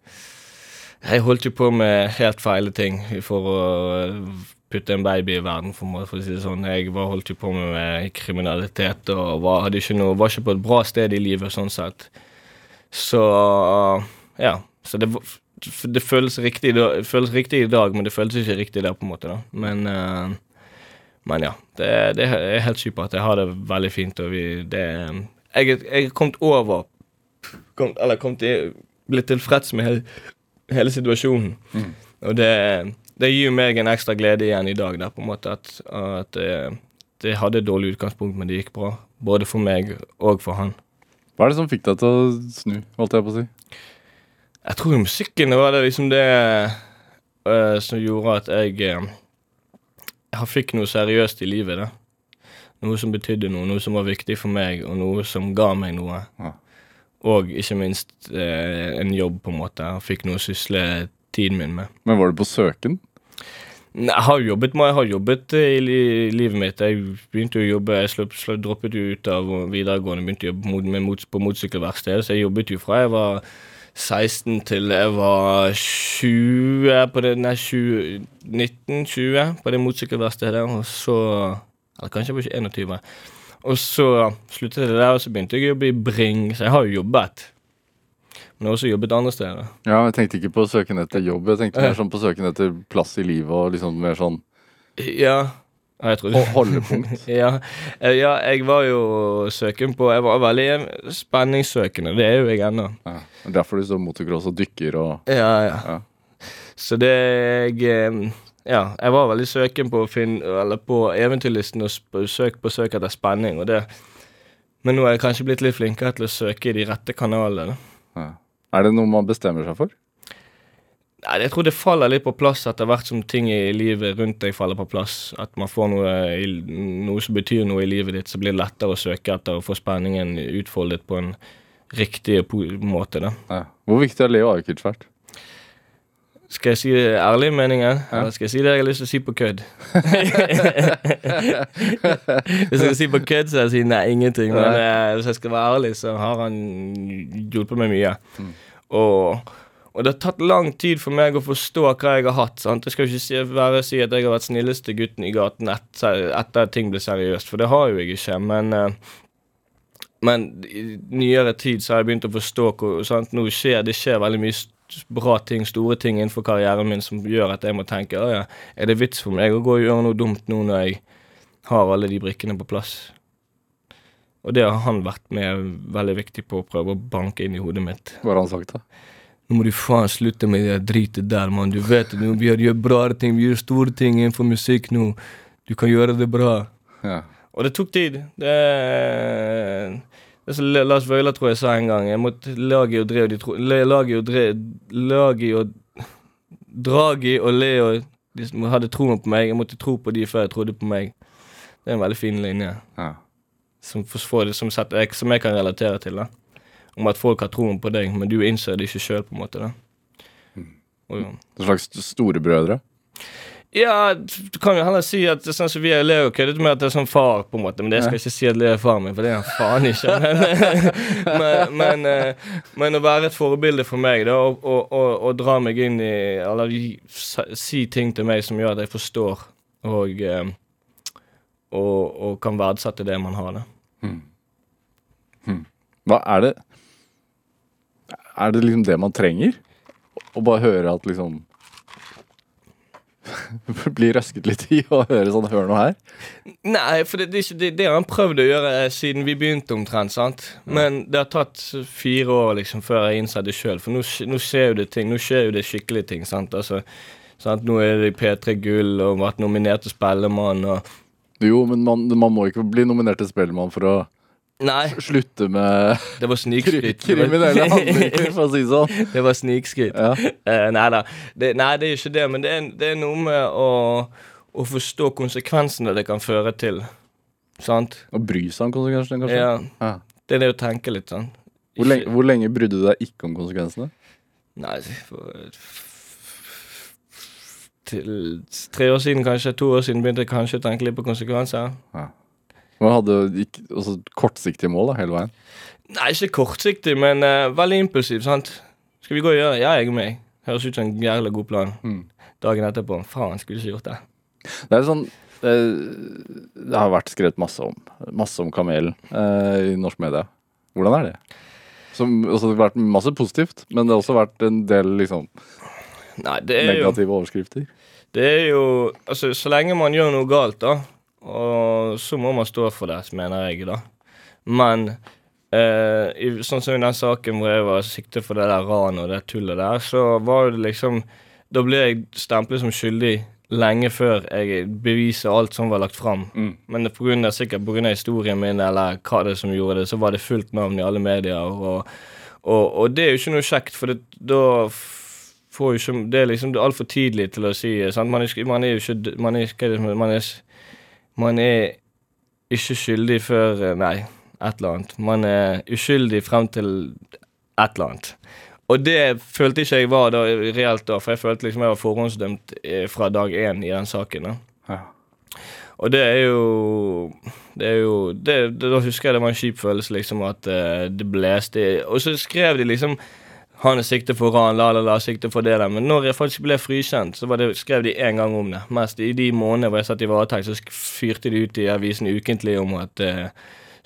Jeg holdt jo på med helt feile ting for å putte en baby i verden, for, å- for å si det sånn. Jeg var, holdt jo på med, kriminalitet og var, ikke noe, var ikke på et bra sted i livet, sånn sett. Så ja. Så det, det føles riktig, det føles riktig i dag, men det føles ikke riktig der, på en måte. da. Men, eh, men ja. Det, det er helt supert. Jeg har det veldig fint. og vi, det, jeg, er- kommet over kom, Eller kommet i, blitt tilfreds med hele hele situasjonen. Og det, det gir meg en ekstra glede igjen i dag, der, på en måte, at, at det, det hadde et dårlig utgangspunkt, men det gikk bra. Både for meg og for han. Hva er det som fikk deg til å snu, holdt jeg på å si? Jeg tror musikken var det liksom det uh, som gjorde at jeg uh, jeg fikk noe seriøst i livet. da. Noe som betydde noe, noe som var viktig for meg, og noe som ga meg noe. Ja. Og ikke minst uh, en jobb, på en måte. Jeg fikk noe å sysle tiden min med. Men var du på søken? Jeg har jobbet, jeg har jobbet eh, i li livet mitt. Jeg begynte å jobbe, jeg slupp, slupp, droppet jo ut av videregående begynte å jobbe mot, med på motorsykkelverksted. Så jeg jobbet jo fra jeg var 16 til jeg var 20 på det, Nei, 20, 19-20 på det motorsykkelverkstedet. Og så Eller kanskje jeg var ikke 21. Og så sluttet jeg der, og så begynte jeg å jobbe i Bring. Så jeg har jo jobbet. Men også jobbet andre steder. Ja, jeg tenkte ikke på søken etter jobb. Jeg tenkte mer sånn på søken etter plass i livet og liksom mer sånn Ja. Jeg ho- holdepunkt. (laughs) ja, eh, ja, jeg var jo søken på Jeg var veldig spenningssøkende. Det er jo jeg ennå. Ja. Er Derfor du står motocross og dykker og Ja, ja. Ja. Så det jeg eh, Ja, jeg var veldig søken på Eller på eventyrlisten og sp søk på søk etter spenning, og det Men nå er jeg kanskje blitt litt flinkere til å søke i de rette kanalene. ja. Er det noe man bestemmer seg for? Nei, Jeg tror det faller litt på plass etter hvert som ting i livet rundt deg faller på plass. At man får noe, noe som betyr noe i livet ditt, så blir det lettere å søke etter og få spenningen utfoldet på en riktig måte. da. Ja. Hvor viktig har Leo Ajkic vært? Skal jeg si det ærlige meningen, eller skal jeg si det jeg har lyst til å si på kødd? (laughs) hvis jeg skal si på kødd, så jeg sier nei, ingenting. Men eh, hvis jeg skal være ærlig, så har han hjulpet meg mye. Og, og det har tatt lang tid for meg å forstå hva jeg har hatt. sant? Jeg skal ikke si, være si at jeg har vært snilleste gutten i gaten etter, etter at ting ble seriøst, for det har jo jeg ikke. Men eh, men i nyere tid så har jeg begynt å forstå hvor sant? Nå skjer, det skjer veldig mye bra ting, store ting innenfor karrieren min som gjør at jeg må tenke «Å ja, er det vits for meg å gå og gjøre noe dumt nå når jeg har alle de brikkene på plass? Og det har han vært med veldig viktig på å prøve å banke inn i hodet mitt. Hva har han sagt, da? Nå må du faen slutte med det dritet der, mann. Du vet det, vi gjør, bra ting, vi gjør store ting innenfor musikk nå. Du kan gjøre det bra. Ja. Og det tok tid. Det, Lars Vøyla tror jeg sa en gang. Jeg måtte lage og drev de tro... Lage og Dre, Lagi og Dragi og Leo De som hadde troen på meg. Jeg måtte tro på de før jeg trodde på meg. Det er en veldig fin linje Ja. som, for- som, jeg, som jeg kan relatere til. da Om at folk har troen på deg, men du innser det ikke sjøl, på en måte. da og, En slags storebrødre? Ja, du kan jo heller si at det er sånn som vi er Leo køddet med at det er sånn far, på en måte. Men det skal jeg ikke si at Leo er faren min, for det er han faen ikke. Men, (laughs) men, men, eh, men å være et forbilde for meg, da, og, og, og, og dra meg inn i Eller si ting til meg som gjør at jeg forstår, og, eh, og, og kan verdsette det man har, da. Hva er det Er det liksom det man trenger? Å bare høre at liksom (laughs) Bli røsket litt i å høre sånn Hør noe her. Nei, for det, det, det, har han prøvd å gjøre siden vi begynte omtrent. sant? Men det har tatt fire år liksom før jeg innså det sjøl. For nå, nå skjer jo det ting. Nå skjer jo det skikkelige ting. sant? Altså, sant? Nå er det P3 Gull og vært nominert til Spellemann og Jo, men man, man må ikke bli nominert til Spellemann for å Nei, slutte med det var snikskryt. kriminelle (laughs) handlinger, for å si det sånn. det var snikskryt. Ja. Uh, nei da. Det, nei, det er ikke det. Men det er, det er noe med å, å forstå konsekvensene det kan føre til. Sant? Å bry seg om konsekvensene, kanskje? Ja. Ja. Det er det å tenke litt sånn. Hvor, lenge, hvor lenge brydde du deg ikke om konsekvensene? Nei, for Til tre år siden, kanskje. To år siden begynte jeg kanskje å tenke litt på konsekvenser. Man hadde ikke, altså, kortsiktige mål da, hele veien. Nei, ikke kortsiktig, men uh, veldig impulsiv. sant? Skal vi gå og gjøre det? Ja, jeg er med. Høres ut som en jævla god plan. Mm. Dagen etterpå faen, skulle ikke gjort det. Det er sånn eh, Det har vært skrevet masse om Masse om kamelen uh, i norsk media. Hvordan er det? Som, også, det har vært masse positivt, men det har også vært en del liksom, Nei, det er jo negative overskrifter. Det er jo Altså, så lenge man gjør noe galt, da, og så må man stå for det, mener jeg, da. Men eh, i, sånn som i den saken hvor jeg var siktet for det der ranet og det tullet der, så var det liksom Da ble jeg stemplet som skyldig lenge før jeg beviser alt som var lagt fram. Mm. Men det på grunn av, sikkert pga. historien min eller hva det er som gjorde det, så var det fullt navn i alle medier. og Og, og det er jo ikke noe kjekt, for det, da får jo ikke Det er liksom altfor tidlig til å si sant? Man, er, man er jo ikke man er, man, er, man er ikke skyldig før eh, Nei, et eller annet. Man er uskyldig frem til et eller annet. Og det følte ikke jeg var da, reelt da, for jeg følte liksom jeg var forhåndsdømt eh, fra dag én i den saken. Ja. Og det er jo Det er jo det, det, Da husker jeg det var en kjip følelse, liksom, at eh, det blåste Og så skrev de liksom han er siktet for ran, la, la, la, siktet for det der. Men når jeg faktisk ble frikjent, så var det, skrev de én gang om det. Mest i de månedene hvor jeg satt i varetekt, så fyrte de ut i avisen ukentlig om at eh,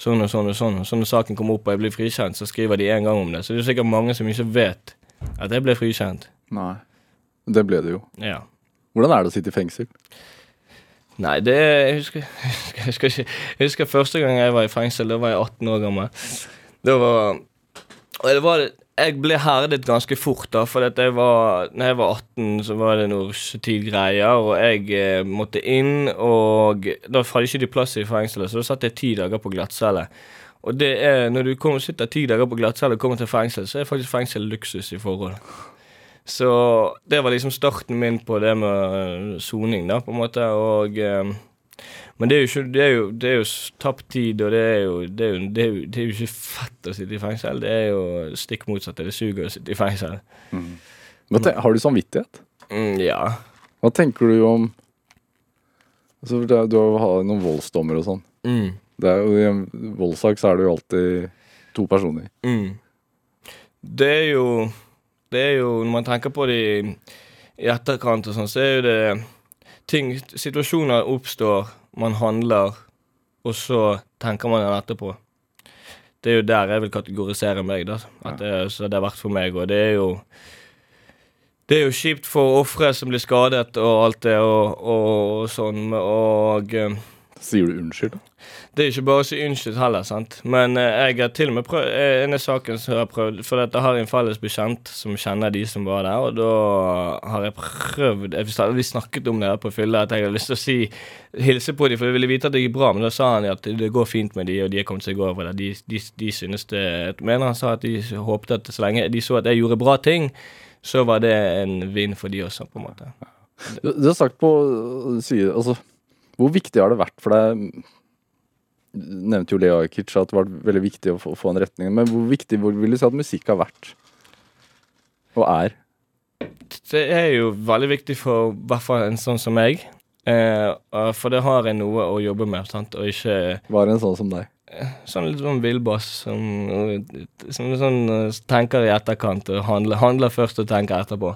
sånn og sånn og sånn. Og så når saken kom opp og jeg ble frikjent, så skriver de én gang om det. Så det er sikkert mange som ikke vet at jeg ble frikjent. Nei. Det ble det jo. Ja. Hvordan er det å sitte i fengsel? Nei, det Jeg husker, (laughs) jeg husker ikke Jeg husker første gang jeg var i fengsel, da var jeg 18 år gammel. Det var var Jeg ble herdet ganske fort, da, for at jeg var Når jeg var 18, så var det noe russetid-greier, og jeg eh, måtte inn, og da hadde ikke de plass i fengselet, så da satt jeg ti dager på glattcelle. Og det er Når du kommer, sitter ti dager på glattcelle og kommer til fengsel, så er faktisk fengsel luksus i forhold. Så det var liksom starten min på det med øh, soning, da, på en måte. Og eh, Men det er jo ikke Det er jo, det er jo tapt tid, og det er, jo, det, er jo, det, er jo, det er jo ikke fett å sitte i fengsel. Det er jo stikk motsatt. Det suger å sitte i fengsel. Mm. har du samvittighet? Mm, ja. Hva tenker du om altså, Du har noen voldsdommer og sånn. Mm, I en voldssak så er det jo alltid to personer. mm. Det er jo Det er jo Når man tenker på det i etterkant og sånn, så er jo det ting Situasjoner oppstår, man handler, og så tenker man den etterpå. Det er jo der jeg vil kategorisere meg, da. At det, er- så det har vært for meg. Og det er jo Det er jo kjipt for ofre som blir skadet og alt det og, og, og sånn, og eh, Sier du unnskyld? da? det er ikke bare å si unnskyld heller, sant. Men eh, jeg har til og med prøvd eh, En av saken som jeg har prøvd For dette har en felles bekjent som kjenner de som var der, og da har jeg prøvd jeg, har Vi snakket om det her på fylla, at jeg hadde lyst til å si hilse på dem, for jeg ville vite at det gikk bra, men da sa han at det går fint med de, og de er kommet seg over det. De, de, de synes det Jeg mener han sa at de håpte at så lenge de så at jeg gjorde bra ting, så var det en vinn for de også, på en måte. Du, du har sagt på sier, altså, Hvor viktig har det vært for deg nevnte jo Lea Kitsch at det var veldig viktig å få, få en retning. Men hvor viktig hvor vil du si at musikk har vært? Og er? Det er jo veldig viktig for i hvert fall en sånn som meg. Eh, for det har jeg noe å jobbe med, sant? og ikke Var en sånn som deg? sånn litt sånn villbass som, som sånn eh, tenker i etterkant og handler, handler først og tenker etterpå.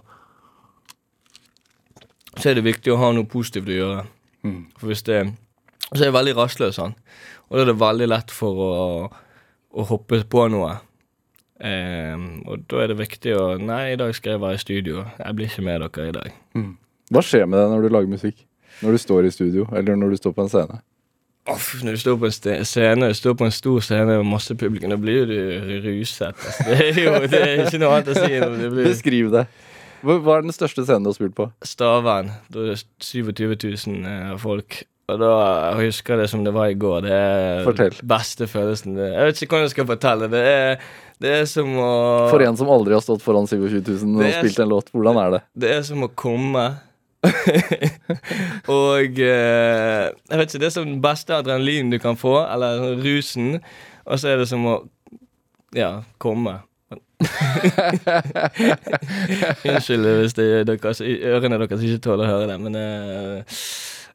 Så er det viktig å ha noe positivt å gjøre. Mm. For hvis det Så er jeg veldig rastløs, han. Og da er det veldig lett for å, å hoppe på noe. Eh, og da er det viktig å Nei, i dag skal jeg være i studio. Jeg blir ikke med dere i dag. Hva skjer med deg når du lager musikk? Når du står i studio, eller når du står på en scene? Off, når du står på en scene, du står på en stor scene med masse publikum, da blir du ruset. Altså. Det er jo det er ikke noe annet å si. Det blir Beskriv det. Hva er den største scenen du har spilt på? Stavern. Da er det 27 000 eh, folk. Og da jeg husker det som det var i går. Det er Fortell. beste følelsen. Jeg vet ikke hvordan jeg skal fortelle. Det er, det er som å For en som aldri har stått foran 27 000 og spilt en låt, hvordan er det? Det er som å komme. (laughs) og eh, Jeg vet ikke, det er som den beste adrenalinen du kan få, eller rusen. Og så er det som å ja, komme. (laughs) Unnskyld hvis det er deres, ørene deres ikke tåler å høre det, men uh,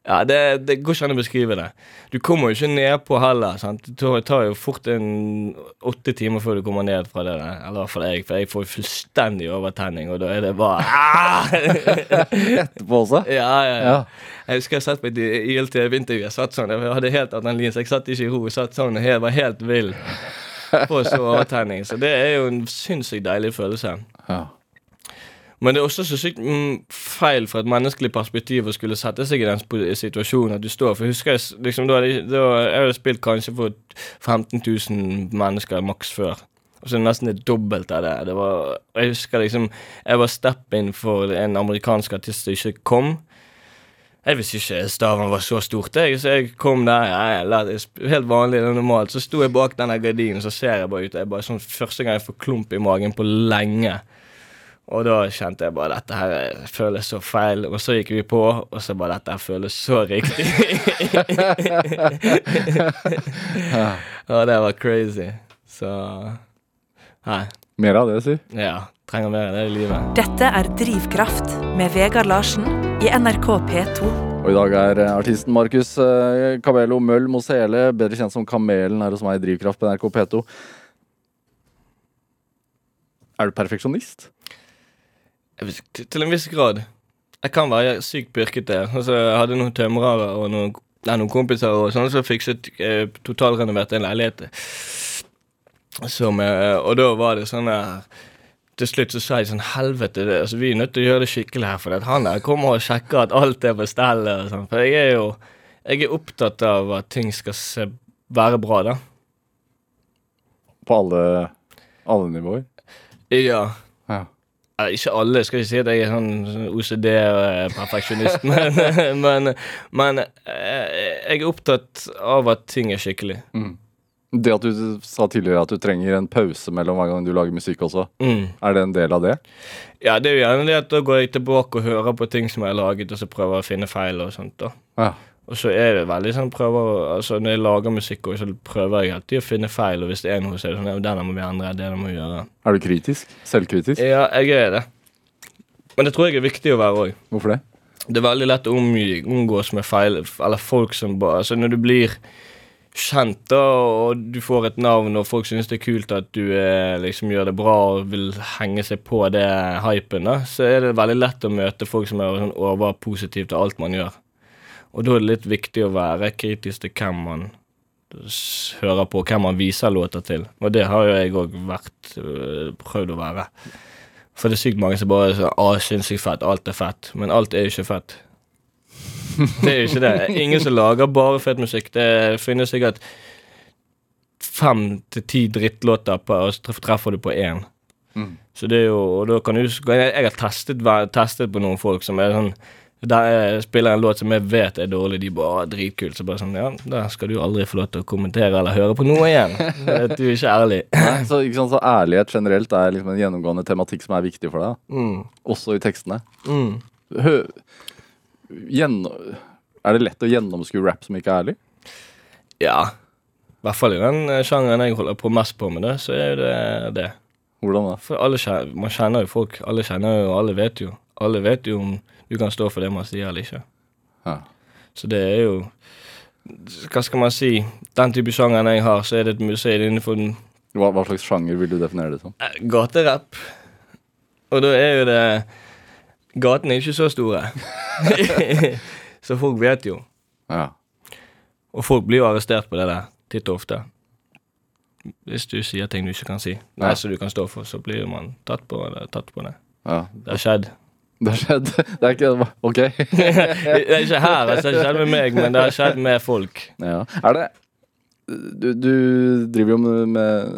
ja, det, det går ikke an å beskrive det. Du kommer jo ikke nedpå heller. sant? Det tar, jo fort en åtte timer før du kommer ned fra det der. Eller i hvert fall jeg, for jeg får fullstendig overtenning, og da er det bare (laughs) ah! Etterpå også? (laughs) Ja, ja, ja. Ja. Jeg husker jeg satt på et ILTV-intervju. Jeg satt sånn, jeg hadde helt adrenalin, så jeg satt ikke i ro. Jeg satt sånn, jeg var helt vill. (laughs) På så overtenning. Så det er jo en sinnssykt deilig følelse. Ja. Men det er også så sykt mm, feil fra et menneskelig perspektiv å skulle sette seg i den situasjonen at du står For jeg husker jeg, liksom, da, hadde da, jeg hadde spilt kanskje for 15 000 mennesker maks før. Og så nesten det dobbelte av det. det var, jeg husker liksom Jeg var step-in for en amerikansk artist som ikke kom. Jeg visste ikke staven var så stort, jeg, så jeg kom der. Ja, helt vanlig og normalt. Så sto jeg bak denne gardinen, så ser jeg bare ut. Jeg bare sånn Første gang jeg får klump i magen på lenge. Og da kjente jeg bare dette her eh, føles så feil. Og så gikk vi på, og så bare dette her føles så riktig. (laughs) (laughs) ja, det var crazy. Så Nei. Mer av det, si. Ja. Trenger mer av det i livet. Dette er Drivkraft med Vegard Larsen i NRK P2. Og i dag er eh, artisten Markus eh, Cabello Møll Mosele, bedre kjent som Kamelen her hos meg i Drivkraft på NRK P2. Er du perfeksjonist? Til- en viss grad. Jeg kan være sykt pirkete. Altså, jeg hadde noen tømrere og noen, nei, noen kompiser og sånn som fikset eh, totalrenovert en leilighet. Som, eh, og da var det sånn her Til slutt så sa jeg sånn Helvete, det, altså, vi er nødt til å gjøre det skikkelig her, for han der kommer og sjekker at alt er på stell. sånn. For jeg er jo jeg er opptatt av at ting skal se, være bra, da. På alle, alle nivåer? Ja. Ja. Ikke alle, skal ikke si at jeg er sånn sånn OCD-perfeksjonist, (laughs) men, men, men eh, jeg er opptatt av at ting er skikkelig. Det at du sa tidligere at du trenger en pause mellom hver gang du lager musikk også, Mm. er det en del av det? Ja, det er jo gjerne det at da går jeg tilbake og hører på ting som jeg har laget, og så prøver jeg å finne feil og sånt. da. Ja. Og så er det veldig sånn prøver, altså Når jeg lager musikk, også, så prøver jeg alltid å finne feil, og hvis det er noe, så er det sånn ja, denne må vi endre, det må vi gjøre. Er du kritisk? Selvkritisk? Ja, jeg er det. Men det tror jeg er viktig å være òg. Hvorfor det? Det er veldig lett å omgås med feil, eller folk som bare Altså, når du blir kjent, da, og du får et navn, og folk synes det er kult at du eh, liksom gjør det bra og vil henge seg på det hypen, da, så er det veldig lett å møte folk som er sånn overpositive til alt man gjør. Og da er det litt viktig å være kritisk til hvem man hører på, hvem man viser låter til. Og det har jo jeg òg vært øh, prøvd å være. For det er sykt mange som bare sier 'Å, sinnssykt fett. Alt er fett.' Men alt er jo ikke fett. (laughs) Det er jo ikke det. Ingen som lager bare fet musikk. Det finnes sikkert fem til ti drittlåter, på, og så treffer du på én. Mm. Så det er jo Og da kan du Jeg, jeg har testet, testet på noen folk som er sånn der spiller en låt som jeg vet er dårlig, de bare «Å, dritkult. Så bare sånn Ja, da skal du aldri få lov til å kommentere eller høre på noe igjen. (laughs) Du er ikke ærlig. (laughs) Nei, så, ikke sant, så ærlighet generelt er liksom en gjennomgående tematikk som er viktig for deg. Mm. også i tekstene. Mm. Hø er det lett å gjennomskue rap som ikke er ærlig? Ja. I hvert fall i den eh, sjangeren jeg holder på mest på med det, så er det det. Hvordan da? For alle kjenner, man kjenner jo folk. Alle kjenner jo, alle vet jo. Alle vet jo om du kan stå for det man sier eller ikke. Ja. Så det er jo Hva skal man si? Den type sjangeren jeg har, så er det et museum innenfor den Hva, hva slags sjanger vil du definere det som? eh, gaterapp. Og da er jo det Gatene er ikke så store. (laughs) så folk vet jo. Ja. Og folk blir jo arrestert på det der titt og ofte. Hvis du sier ting du ikke kan si, nei, så du kan stå for, så blir man tatt på, eller, tatt på det. ja. Det har skjedd. Det har skjedd. Det er ikke OK. (laughs) Det er ikke her, altså, det har skjedd med meg, men det har skjedd med folk. Ja. Er det du, du driver jo med, med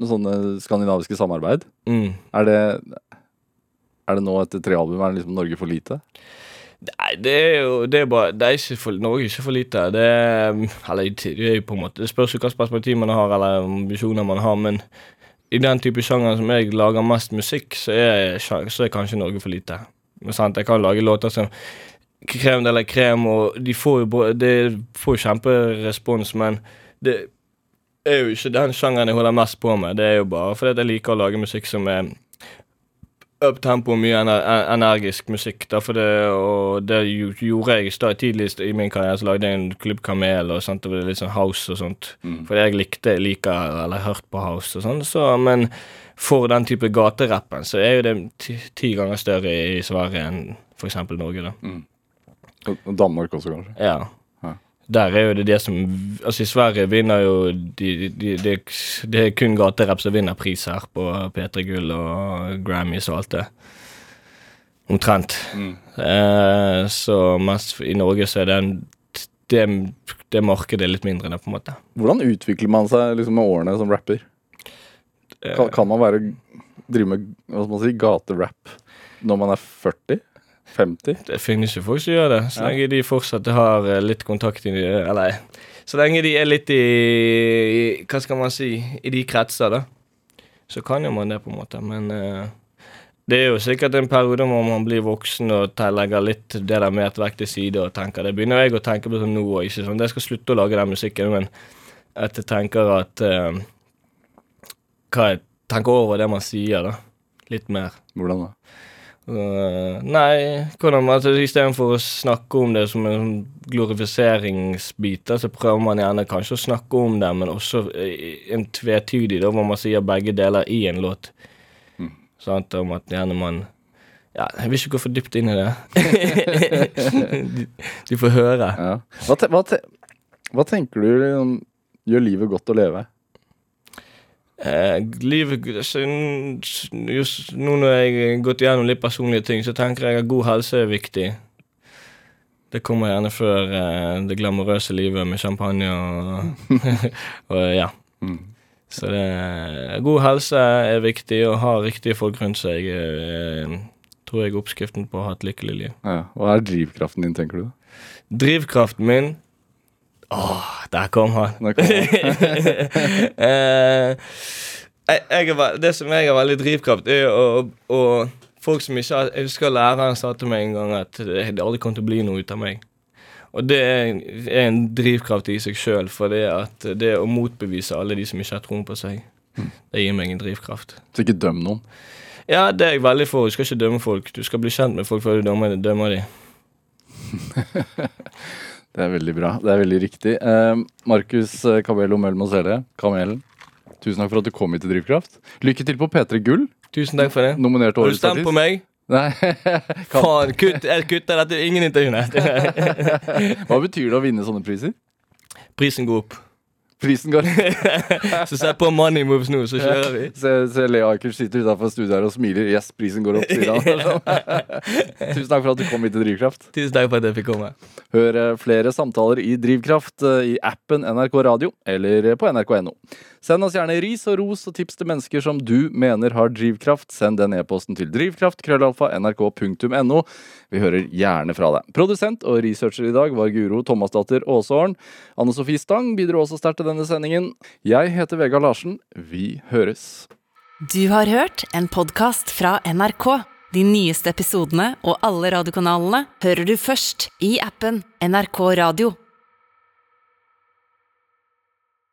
noen sånne skandinaviske samarbeid. Mm. Er det Er det nå etter tre album er det liksom Norge for lite? Nei, det er jo det er bare, det er ikke for, Norge er ikke for lite. Det er, eller det er jo på en måte Det spørs jo hvilket perspektiv man har, eller ambisjoner man har, men i den type sjanger som jeg lager mest musikk, så er, så er kanskje Norge for lite. Men sant, Jeg kan lage låter som Krem eller krem, og de får jo det får kjemperespons, men det er jo ikke den sjangeren jeg holder mest på med. Det er jo bare fordi jeg liker å lage musikk som er uptempo, mye ener energisk musikk. Da, for det, og det gjorde jeg da tidligst i min karriere. Så lagde jeg en Klubb Kamel og sånt, og det var litt sånn house og sånt. Mm. Fordi jeg likte, liker eller hørt på house og sånn. Så, men for den type gaterappen så er jo det ti, ti ganger større i Sverige enn f.eks. Norge. da. Og og Danmark også, kanskje. Ja. Der er jo det det som Altså, i Sverige vinner jo de, de, de, Det er kun gaterapp som vinner pris her, på P3 Gull og Grammys og alt det. Omtrent. Mm. Eh, så mest i Norge så er det en det, det markedet litt mindre, da, på en måte. Hvordan utvikler man seg liksom med årene som rapper? Eh, Kan, kan man være drive med hva skal man si, gaterapp når man er 40? 50? Det finnes jo folk som gjør det, så lenge de fortsatt har eh, litt kontakt i Eller så lenge de er litt i, i Hva skal man si I de kretser, da. Så kan jo man det, på en måte. Men uh, det er jo sikkert en periode hvor man blir voksen og legger litt det der med et vekk til side og tenker Det begynner jeg å tenke på sånn nå og ikke sånn Jeg skal slutte å lage den musikken, men at jeg tenker at uh, Hva jeg tenker over det man sier, da. Litt mer. Hvordan da? Uh, nei, hvordan altså, istedenfor å snakke om det som en glorifiseringsbit, så prøver man gjerne kanskje å snakke om det, men også eh, en tvetydig, da, hvor man sier begge deler i en låt. Sant, om at gjerne man Ja, jeg vil ikke gå for dypt inn i det. de, (laughs) de får høre. Ja. Hva, te, hva, te, hva tenker du liksom, gjør livet godt å leve? Eh, livet just Nå når jeg har gått gjennom litt personlige ting, så tenker jeg at god helse er viktig. Det kommer gjerne før eh, det glamorøse livet med champagne og, (laughs) og ja. Mm. Så det, god helse er viktig, og ha riktige folk rundt seg eh, tror jeg er oppskriften på å ha et lykkelig liv. Ja. Hva er drivkraften din, tenker du? Drivkraften min Åh, der kom han. Der kom han. (laughs) eh, jeg, jeg er, det som jeg har veldig drivkraft, er å, å Folk som ikke har Jeg husker læreren sa til meg en gang at det aldri kommer til å bli noe ut av meg. Og det er, er en drivkraft i seg sjøl, for det at det å motbevise alle de som ikke har troen på seg, det gir meg en drivkraft. Så ikke døm noen. Ja, det er jeg veldig for. Du skal ikke dømme folk. Du skal bli kjent med folk før du dømmer, dømmer de. (laughs) Det er veldig bra. Det er veldig riktig. Eh, Markus eh, Cabello Mølmo Sele, Kamelen. Tusen takk for at du kom hit til Drivkraft. Lykke til på P3 Gull. Tusen takk for det. Nominert Har du stemt på meg? Nei. (laughs) Faen, kutt, jeg kutter dette. Ingen intervjuer. Hva betyr det å vinne sånne priser? Prisen går opp. Prisen går (laughs) Så se på Money Moves nå, så kjører vi. (laughs) Se, se Lea Aker sitter utenfor studioet her og smiler. Yes, prisen går opp, sier han. (laughs) Tusen takk for at du kom hit til Drivkraft. Tusen takk for at jeg fikk komme. Hør eh, flere samtaler i Drivkraft eh, i appen NRK Radio eller på nrk.no. Send oss gjerne ris og ros og tips til mennesker som du mener har drivkraft. Send den e-posten til drivkraft. Vi hører gjerne fra deg. Produsent og researcher i dag var Guro Thomasdatter Aasåren. Anne Sofie Stang bidro også sterkt til denne sendingen. Jeg heter Vegard Larsen. Vi høres. Du har hørt en podkast fra NRK. De nyeste episodene og alle radiokanalene hører du først i appen NRK Radio.